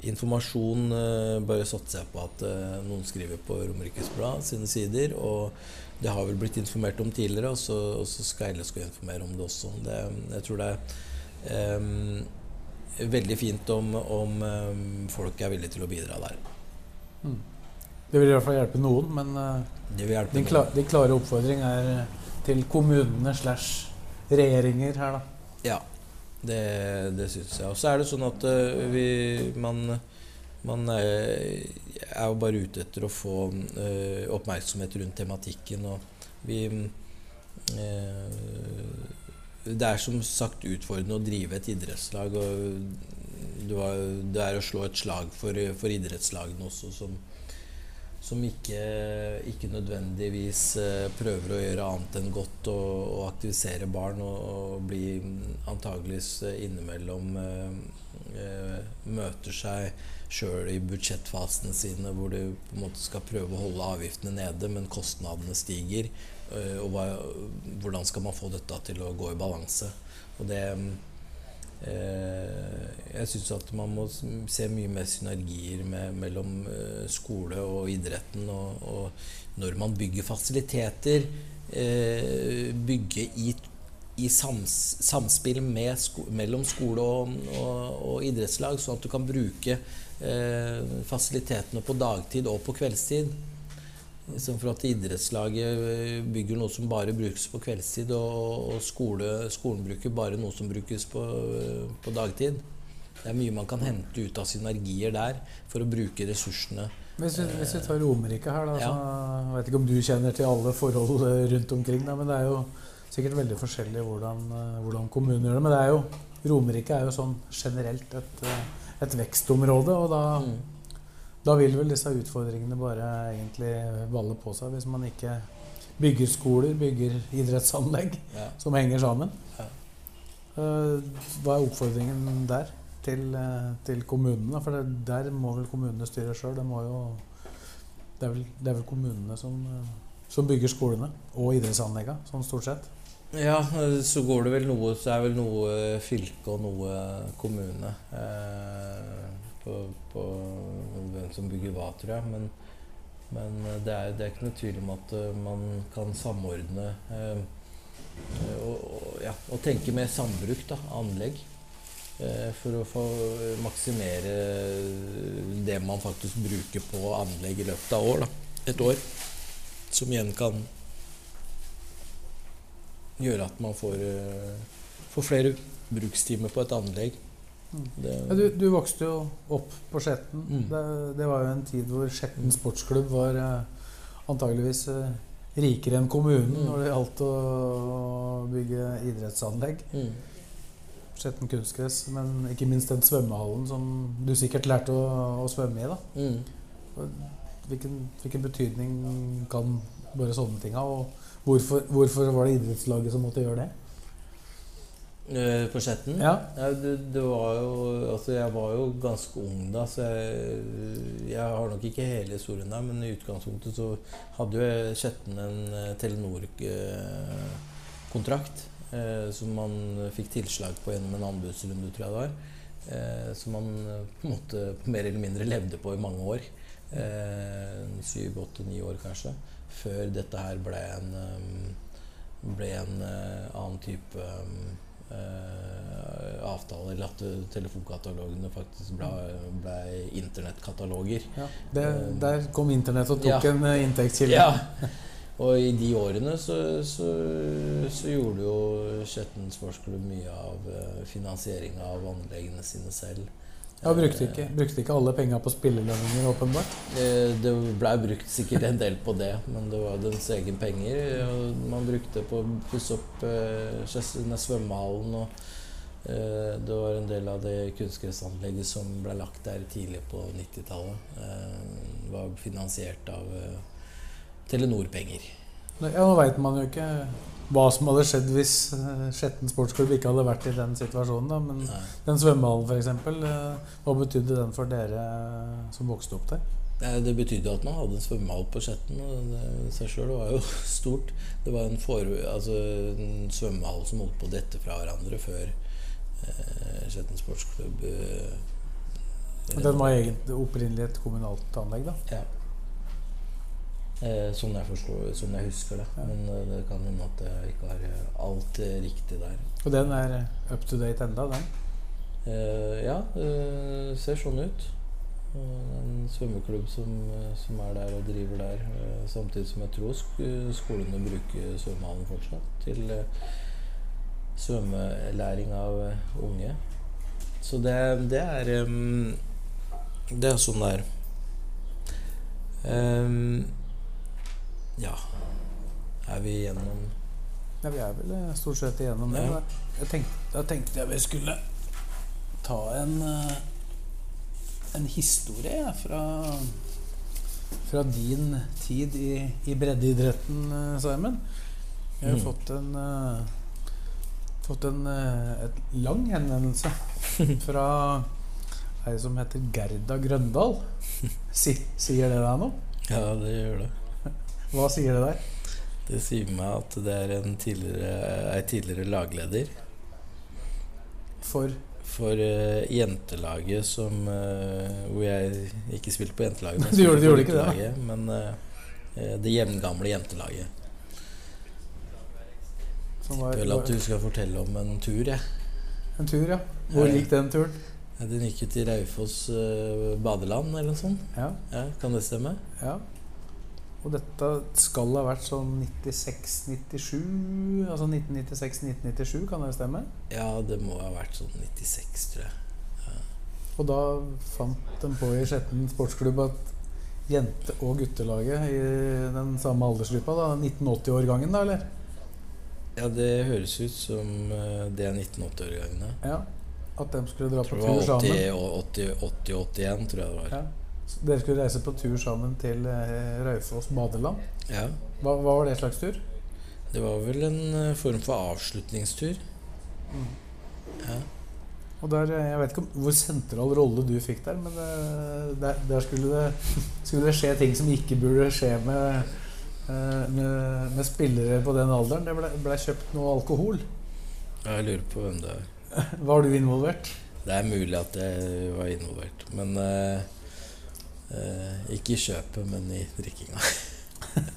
Informasjon uh, bare satser jeg på at uh, noen skriver på Romerikes Blad sine sider. Og det har vel blitt informert om tidligere, og så, og så skal skal informere om det også. Det, jeg tror det er um, veldig fint om, om um, folk er villige til å bidra der. Mm. Det vil i hvert fall hjelpe noen, men uh, hjelpe din, kla din klare oppfordring er til kommunene slash regjeringer her, da. Ja, det, det syns jeg. Og så er det sånn at uh, vi man, man er, er, jo bare ute etter å få uh, oppmerksomhet rundt tematikken, og vi uh, Det er som sagt utfordrende å drive et idrettslag, og det er å slå et slag for, for idrettslagene også, som, som ikke, ikke, nødvendigvis eh, prøver å gjøre annet enn godt og, og aktivisere barn, og, og bli antageligvis innimellom eh, eh, møter seg sjøl i budsjettfasene sine, hvor du på en måte skal prøve å holde avgiftene nede, men kostnadene stiger. Eh, og hva, hvordan skal man få dette til å gå i balanse? Og det Eh, jeg syns at man må se mye mer synergier med, mellom eh, skole og idretten. Og, og når man bygger fasiliteter, bygge i, i sams, samspill sko, mellom skole og, og, og, idrettslag, sånn at du kan bruke fasilitetene på dagtid og på kveldstid. Istedenfor at idrettslaget eh, bygger noe som bare brukes på kveldstid, og, og skole, skolen bruker bare noe som brukes på, eh, på, dagtid. Det er mye man kan hente ut av synergier der for å bruke ressursene. Hvis vi, hvis vi tar Romerike her, da, ja. jeg vet ikke om du kjenner til alle forhold rundt omkring, da, men det er jo sikkert veldig forskjellig hvordan, eh, hvordan kommunen gjør det. Men det er jo, Romerike er jo sånn generelt et, et vekstområde, og da mm da vil vel disse utfordringene bare egentlig balle på seg hvis man ikke bygger skoler, bygger idrettsanlegg ja. som henger sammen. Ja. Eh, hva er oppfordringen der til, eh, til kommunene? For det, der må vel kommunene styre sjøl. Det, det, det, er vel kommunene som, eh, som bygger skolene og idrettsanleggene, sånn stort sett. Ja, så går det vel noe Så er vel noe fylke og noe kommune. Eh, på, på hvem som bygger hva, tror jeg. Men, men det, er, det, er, ikke noe tvil om at man kan samordne eh, og, og, ja, og, tenke mer sambruk, da, anlegg. Eh, for å få maksimere det man faktisk bruker på anlegg i løpet av år. Da. Et år. Som igjen kan gjøre at man får, eh, får flere brukstimer på et anlegg. Det, Ja, du, du vokste jo opp på Skjetten. Mm. Det, det var jo en tid hvor Skjetten sportsklubb var eh, antageligvis eh, rikere enn kommunen Mm. når det gjaldt å bygge idrettsanlegg. mm. Skjetten kunstgress, men ikke minst den svømmehallen som du sikkert lærte å, å svømme i. da. Mm. Hvilken, hvilken betydning kan bare sånne ting ha? Og hvorfor, hvorfor var det idrettslaget som måtte gjøre det? Eh, På Skjetten? Ja, Ja, det, det var jo Altså, jeg var jo ganske ung da, så jeg, jeg har nok ikke hele historien der, men i utgangspunktet så hadde jo Skjetten en eh, Telenor-kontrakt eh, som man fikk tilslag på gjennom en anbudsrunde, tror jeg det var. Eh, som man på en måte mer eller mindre levde på i mange år. Eh, Syv, åtte, ni år kanskje. Før dette her ble en, eh, ble en eh, annen type Uh, avtale, eller at eh, telefonkatalogene faktisk ble, ble internettkataloger. ja. Det, Der kom internett og tok Ja. en eh, inntektskilde. Ja. Og i de årene så, så, så gjorde jo Skjetten sportsklubb mye av eh, finansieringa av anleggene sine selv. Ja, brukte ikke, brukte ikke alle penga på spillelønninger, åpenbart. Eh, Det blei brukt sikkert en del på det, men det var dens egen penger. Og man brukte på å pusse opp eh, denne svømmehallen. Og eh, det var en del av det kunstgressanlegget som ble lagt der tidlig på 90-tallet. Eh, var finansiert av eh, Telenor-penger. Ja, Nå veit man jo ikke hva som hadde skjedd hvis eh, Skjetten sportsklubb ikke hadde vært i den situasjonen. da, Men Nei. den svømmehallen, f.eks., hva betydde den for dere som vokste opp der? Eh, Det betydde at man hadde en svømmehall på Skjetten. og seg sjøl var jo stort. Det var en, for, altså en svømmehall som holdt på å dette fra hverandre før eh, Skjetten sportsklubb eh, Den var egentlig opprinnelig et kommunalt anlegg, da. Ja. Eh, sånn jeg forstår, sånn jeg husker det. Men eh, det kan hende at jeg ikke har eh, alt eh, riktig der. Og den er up to date enda, den. Eh, ja, det ser sånn ut. Det er En svømmeklubb som, eh, som er der og driver der. eh, Samtidig som jeg tror sk skolene bruker svømmehallen fortsatt til eh, svømmelæring av eh, unge. Så det, det er um, Det er sånn det er. Em, ja Er vi gjennom Ja, Vi er vel eh, stort sett igjennom det. Ja. Jeg tenkte, da tenkte jeg vi skulle ta en eh, en historie fra, fra din tid i, i breddeidretten, eh, Simon. Jeg har Mm. fått en fått en et lang henvendelse fra ei som heter Gerda Grøndal. Si, sier det deg noe? Ja, det gjør det. Hva sier det deg? Det sier meg at det er en tidligere, ei tidligere lagleder For for uh, jentelaget som uh, Hvor jeg ikke spilte på jentelaget, men Du gjorde- du gjorde ikke det, da? Men uh, det jevngamle jentelaget. som var, Jeg føler at du skal fortelle om en tur, jeg. En tur, ja. Hvor gikk den turen? Ja, Den gikk jo til Raufoss badeland, eller noe sånt. Ja, Ja, kan det stemme? ja. Og dette skal ha vært sånn 96-97 Altså 1996-1997, kan det stemme? Ja, det må ha vært sånn 96, tror jeg. Og da fant de på i Skjetten sportsklubb at jente- og guttelaget i den samme aldersgruppa, da, 1980-årgangen, da, eller? Ja, det høres ut som eh, det er 1980-årgangene. Ja. At de skulle dra på tur var 80, sammen. 80, 80, 81, tror jeg det var. Ja. Dere skulle reise på tur sammen til eh, Raufoss badeland. Ja. Hva, hva var det slags tur? Det var vel en eh, form for avslutningstur. Ja. Og der, eh, Jeg vet ikke om hvor sentral rolle du fikk der, men der, der skulle, det, skulle det skje ting som ikke burde skje med, med, med spillere på den alderen. Det ble, ble kjøpt noe alkohol. Jeg lurer på hvem det er. Var du involvert? Det er mulig at jeg var involvert. Men eh, ikke i kjøpet, men i drikkinga.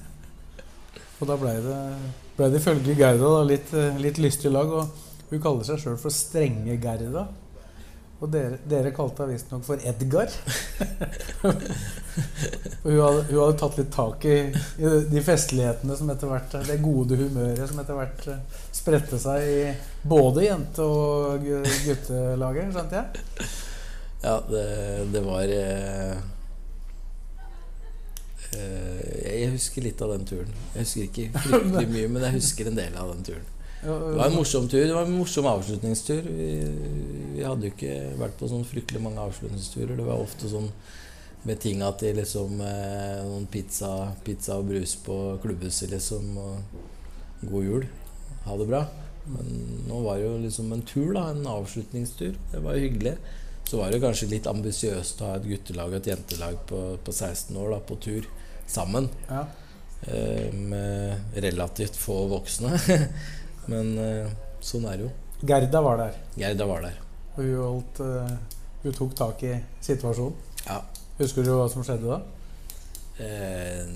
Og da blei det, ble det ifølge Gerda da, litt, eh, litt lystig lag. Og hun kaller seg sjøl for Strenge Gerda. Og dere, dere kalte henne visstnok for Edgar. Og hun hadde, hun hadde tatt litt tak i, i de festlighetene som etter hvert Det gode humøret som etter hvert eh, spredte seg i både jente- og gu- guttelaget, skjønte jeg? Ja, det, det var eh, Jeg husker litt av den turen. Jeg husker ikke fryktelig mye, men jeg husker en del av den turen. Det var en morsom tur. Det var en morsom avslutningstur. Vi, vi hadde jo ikke vært på sånn fryktelig mange avslutningsturer. Det var ofte sånn med tinga til liksom eh, noen pizza, pizza og brus på klubbhuset, liksom. Og god jul. Ha det bra. Men nå var det jo liksom en tur, da. En avslutningstur. Det var hyggelig. Så var det kanskje litt ambisiøst å ha et guttelag og et jentelag på, på 16 år da, på tur sammen. ja. Eh, med relativt få voksne. Men eh, sånn er det jo. Gerda var der, Gerda var der. og hun, holdt, eh, hun tok tak i situasjonen. Ja. Husker du hva som skjedde da? Eh,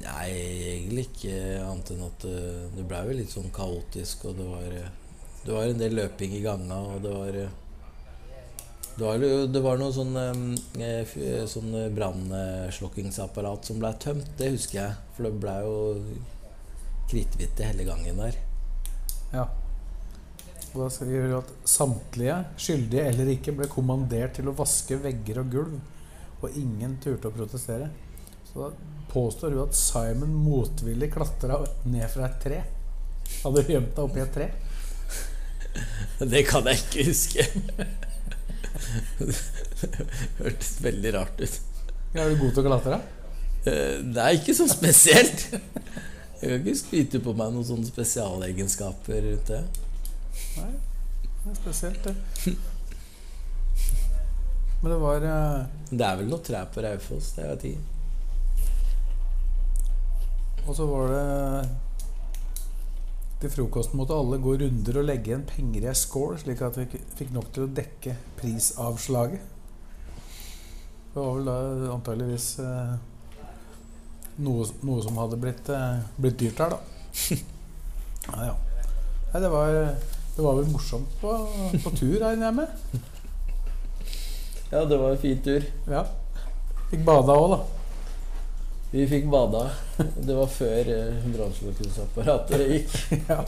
nei, egentlig ikke annet enn at det, blei litt sånn kaotisk, og det var Det var en del løping i ganga, og det var det var, det var noe sånn, eh, sånn brannslukkingsapparat som blei tømt. Det husker jeg. For det blei jo kritthvitt i hele gangen der. Ja. Og da skriver du at samtlige, skyldige eller ikke, ble kommandert til å vaske vegger og gulv, og ingen turte å protestere. Så da påstår hun at Simon motvillig klatra ned fra et tre. Hadde gjemt deg oppi et tre. Det kan jeg ikke huske. Det hørtes veldig rart ut. Er du god til å klatre? Nei, Det er ikke så spesielt. Jeg kan ikke skryte på meg noen sånne spesialegenskaper rundt det. Nei, det er spesielt, det. Men det var uh... Det er vel noe trær på Raufoss, det vet jeg ikke. Og så var det Til frokosten måtte alle gå runder og legge igjen penger i ei skål, slik at vi fikk- nok til å dekke prisavslaget. Det var vel da antageligvis eh, noe, noe som hadde blitt, eh, blitt dyrt her, da. Ja, ja. Nei, det var, det var vel morsomt på, på tur, regner jeg med. Ja, det var en fin tur. Ja. Fikk bada òg, da. Vi fikk bada. Det var før eh, brannslukningsapparatet gikk, Ja.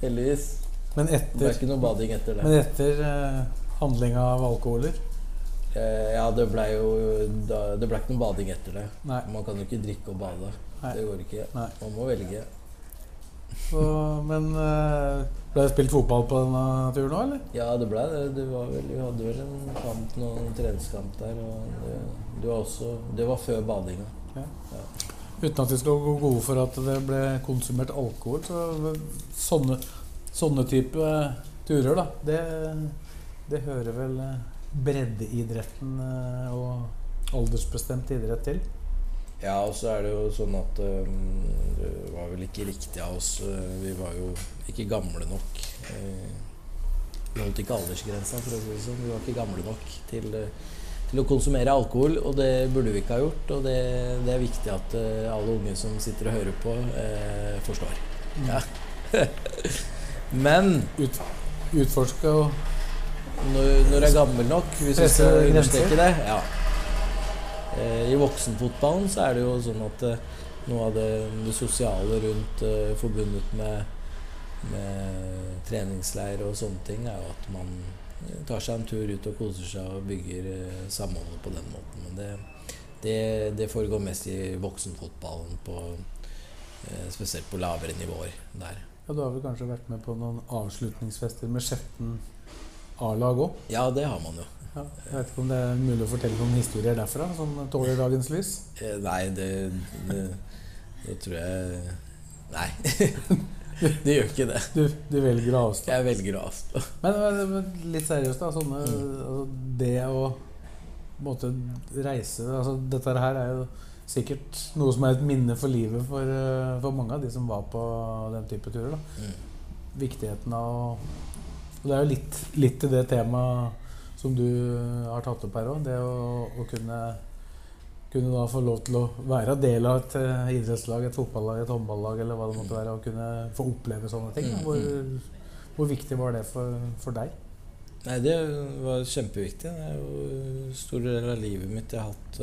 heldigvis. Men etter, Det ble ikke noe bading etter det. men etter eh, handling av alkoholer Eh, Ja, det ble jo da, Det ble ikke noe bading etter det. Nei. Man kan jo ikke drikke og bade. Nei. Det går ikke. Nei. Man må velge. Så, men eh, ble det spilt fotball på denne turen òg, eller? Ja, det ble det. det var vel, vi hadde vel en kamp, noen treningskamp der. Og det, det, var også, det var før badinga. Uten at vi skal gå gode for at det ble konsumert alkohol, så sånne, sånne type turer, da, det, det hører vel eh, breddeidretten eh, og aldersbestemt idrett til. Ja, og så er det jo sånn at um, det var vel ikke riktig av oss. Vi var jo ikke gamle nok. Vi holdt ikke aldersgrensa, for å si det sånn. Vi var ikke gamle nok til, uh, til å konsumere alkohol, og det burde vi ikke ha gjort. Og det, det er viktig at uh, alle unge som sitter og hører på, uh, forstår. Ja. Men Ut, utforske og når, når du er gammel nok, hvis vi skal understreke det ja. Uh, I voksenfotballen så er det jo sånn at noe av det, det sosiale rundt forbundet med, med treningsleir og sånne ting, er jo at man tar seg en tur ut og koser seg og bygger eh, samholdet på den måten. Men det, det, det foregår mest i voksenfotballen, på, eh, spesielt på lavere nivåer der. ja, Du har vel kanskje vært med på noen avslutningsfester med Skjetten A-lag òg? Ja, det har man jo. Ja, jeg vet ikke om det er mulig å fortelle noen historier derfra som tåler dagens lys? Eh, Nei, det, det, det tror jeg Nei. det gjør ikke det. Du, du velger å avstå. Jeg velger å avstå. Men, men, litt seriøst, da. Sånne, altså, det å måtte reise altså, Dette her er jo sikkert noe som er et minne for livet for, eh, for mange av de som var på den type turer. Da. Mm. Viktigheten av å Og det er jo litt, litt til det temaet som du har tatt opp her òg. Det å, å kunne, kunne da få lov til å være del av et eh, idrettslag, et fotballag, et håndballag eller hva det måtte være. Og kunne få oppleve sånne ting. Mm, Hvor, hvor viktig var det for, for deg? Nei, det var kjempeviktig. Det er jo stor del av livet mitt jeg har hatt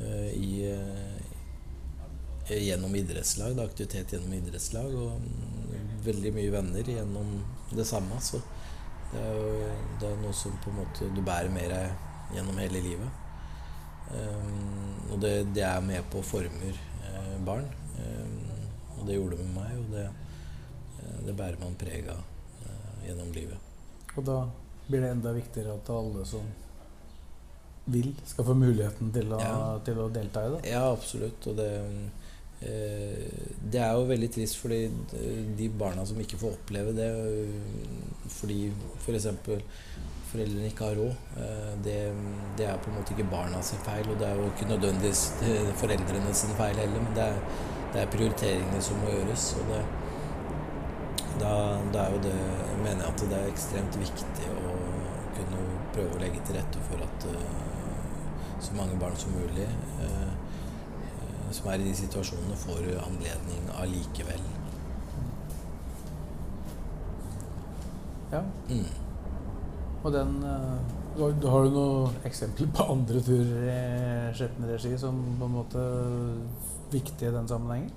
eh, i, eh, gjennom idrettslag. Da, aktivitet gjennom idrettslag. Og mm, veldig mye venner gjennom det samme. Så det er jo det er noe som på en måte du bærer med deg gjennom hele livet. Um, og det, det, er med på å former uh, barn. Um, og det gjorde det med meg, og det, uh, det bærer man preg av uh, gjennom livet. Og da blir det enda viktigere at alle som vil, skal få muligheten til å, ja. til å delta i det? Ja, absolutt. Og det, det er jo veldig trist fordi de barna som ikke får oppleve det fordi f.eks. For foreldrene ikke har råd. Eh, det, det, er på en måte ikke barna sin feil, og det er jo ikke nødvendigvis foreldrene sin feil heller, men det er, det er prioriteringene som må gjøres. og det, da, da, er jo det, mener jeg at det er ekstremt viktig å kunne prøve å legge til rette for at uh, så mange barn som mulig som er i de situasjonene, får anledning allikevel. Ja. Mm. Og den uh, Har du noen eksempler på andre turer i Skjebneregi regi som på en måte viktige i den sammenhengen?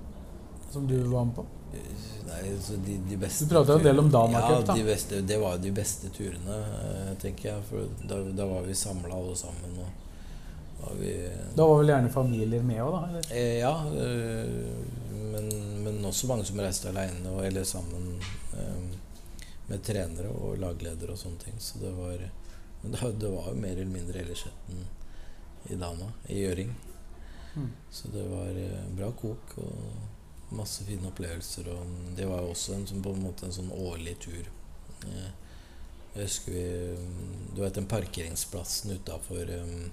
Som du var med på? Nei, altså de, de beste Du prata en del om Dana Cup, da. Ja, de det var de beste turene, eh, tenker jeg. For da, da var vi samla alle sammen. Var vi, da var vel gjerne familier med òg, da? Eller? Eh, ja. men, men, også mange som reiste aleine eller sammen med trenere og lagledere og sånne ting. Så det var, men det, det var jo mer eller mindre Ellersetten i Dana, i Gjøring. Mm. Så det var eh, bra kok og masse fine opplevelser. Og det var jo også en, på en måte en sånn årlig tur. Eh, jeg husker vi Du vet den parkeringsplassen utafor um,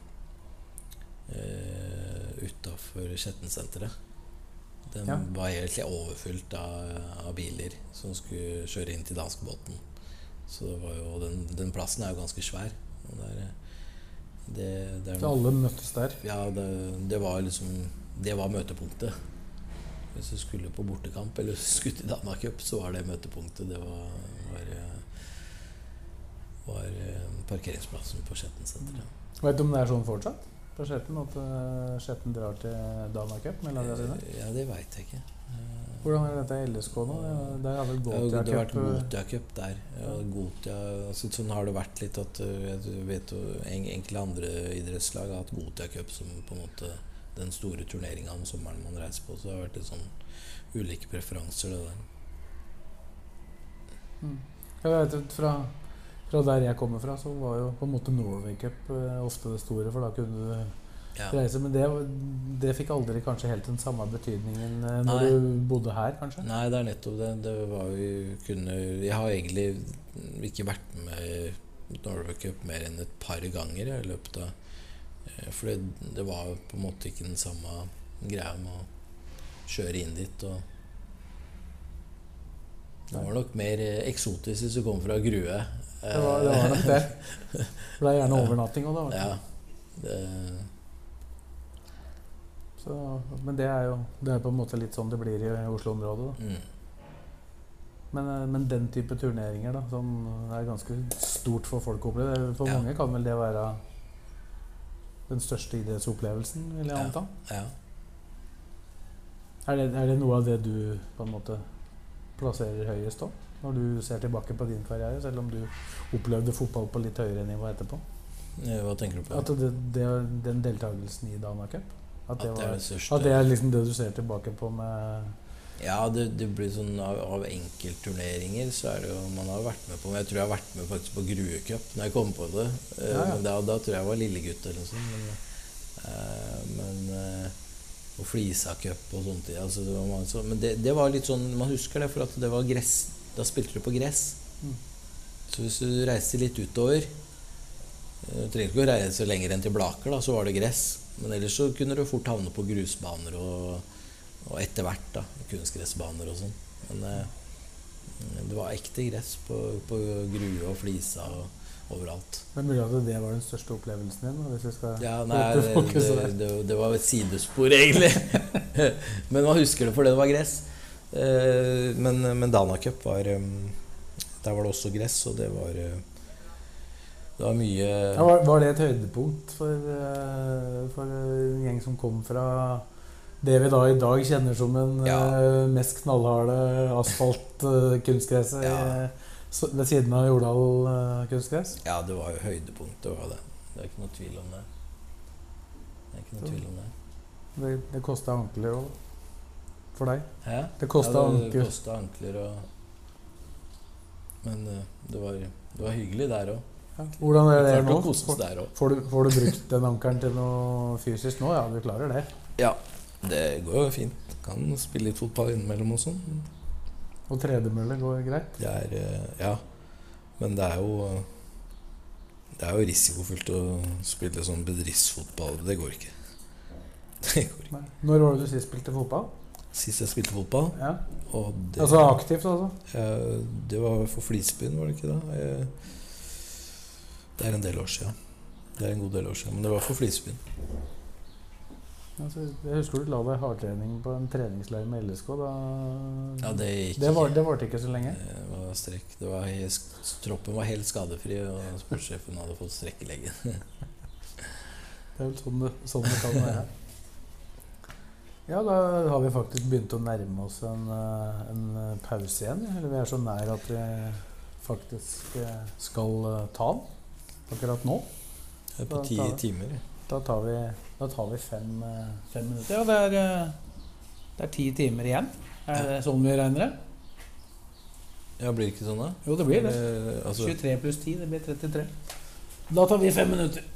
Utafor Skjettensenteret? Den ja. var helt overfylt av, av, biler som skulle kjøre inn til danskebåten. Så det var jo, den, den plassen er jo ganske svær. Der, det, det så alle møttes der? Ja, det, det, var liksom Det var møtepunktet. Hvis du skulle på bortekamp eller skutt i Danacup, så var det møtepunktet. Det var, var, var eh, parkeringsplassen på Skjetten senter. Vet du om det er sånn fortsatt? På Skjetten at uh, Skjetten drar til Dana Cup med lagene sine? Ja, det veit jeg ikke. Hvordan er dette i LSK nå? Der har vel Gotia Cup Det har vært eh, Gotia Cup der. Ja, Gotia, altså, sånn har det vært litt at eh, jeg vet jo enkelte andre idrettslag har hatt Gotia Cup som på en måte den store turneringa om sommeren man reiser på. Så det har vært litt sånn ulike preferanser, det der. Mm. Jeg vet fra fra der jeg kommer fra, så var jo på en måte Norway Cup eh, ofte det store, for da kunne du ja. reise. Men det, det, fikk aldri kanskje helt den samme betydningen eh, når Nei. du bodde her, kanskje? Nei, det er nettopp det. det var jo kunne, jeg har egentlig ikke vært med Norway Cup mer enn et par ganger i løpet av eh, For det, det var på en måte ikke den samme greia med å kjøre inn dit. og det var nok mer eksotisk hvis du kom fra Grue det var, det var nok det. Det ble gjerne overnatting òg, da. Ja, det... Så, men det er jo det er på en måte litt sånn det blir i Oslo-området. Mm. Men, eh, men, den type turneringer da, som er ganske stort for folk å oppleve For ja. mange kan vel det være den største idrettsopplevelsen, vil jeg anta? Ja. Er, det, er det noe av det du på en måte plasserer høyest òg? Når du ser tilbake på din karriere, selv om du opplevde fotball på litt høyere nivå etterpå? Hva tenker du på? At det, det, Den deltakelsen i Dana Cup? At det, var, at det er liksom det du ser tilbake på med ja, det, det, blir sånn av, av enkeltturneringer så er det jo Man har vært med på Jeg tror jeg har vært med faktisk på Gruecup når jeg kom på det. Eh, ja, ja. Men da, da, tror jeg jeg var lillegutt eller noe sånt. Men, uh, men og Flisa Cup og sånt. Altså, det var så, men det, det, var litt sånn Man husker det for at det var gress da spilte du på gress. Mm. Så hvis du reiser litt utover eh, Du trenger ikke å reise lenger enn til Blaker, da, så var det gress. Men ellers så kunne du fort havne på grusbaner og, og etter hvert da, kunstgressbaner og sånn. Men eh, det var ekte gress på, på Grue og Flisa og overalt. Men Mulig at det var den største opplevelsen din? Hvis vi skal ja, nei, det, det, det, var et sidespor, egentlig. Men man husker det fordi det var gress. Eh, men, men Dana Cup var Der var det også gress, og det var Det var mye Ja, var, var det et høydepunkt for, eh, for en gjeng som kom fra det vi da i dag kjenner som en Ja. eh, mest knallharde asfalt-kunstgresset Ja. ved siden av Jordal eh, kunstgress? Ja, det var jo høydepunkt. Det var det. Det er ikke noe tvil om det. Det er ikke noe tvil om det. Det, det kosta ankler òg, for deg. Hæ? Det kosta ja, det ankler. ankler og Men eh, det var, det var hyggelig der òg. Hvordan er det nå? Får, får, du, får du brukt den ankelen til noe fysisk nå? Ja, du klarer det. Ja, det går jo fint. Kan spille litt fotball innimellom og sånn. Og tredemølle går greit. Det er eh, Ja. Men det er jo Det er jo risikofullt å spille sånn bedriftsfotball. Det går ikke. Det går ikke. Når var det du sist spilte fotball? Sist jeg spilte fotball, Ja. og det, Altså aktivt, altså? eh, det var for Flisbyen, var det ikke da? Eh, Det er en del år siden. Det er en god del år siden, men det var for Flisbyen. altså jeg husker du la deg hardtrening på en treningsleir med LSK. Da Ja, det gikk det, var, det varte ikke så lenge. Det var strekk. Det var, troppen var helt skadefri, og sportssjefen hadde fått strekk i leggen. Det er vel sånn det, sånn det kan være. Ja, da har vi faktisk begynt å nærme oss en, eh, en eh, pause igjen. Eller vi er så nær at vi faktisk eh, skal ta den akkurat nå. Det er på ti timer. Da tar vi, da tar vi fem, fem minutter. Ja, det er, det er ti timer igjen. Er det sånn vi regner det? Ja, blir det ikke sånn, da? Jo, det blir det. Altså, 23 pluss 10, det blir 33. Da tar vi fem minutter.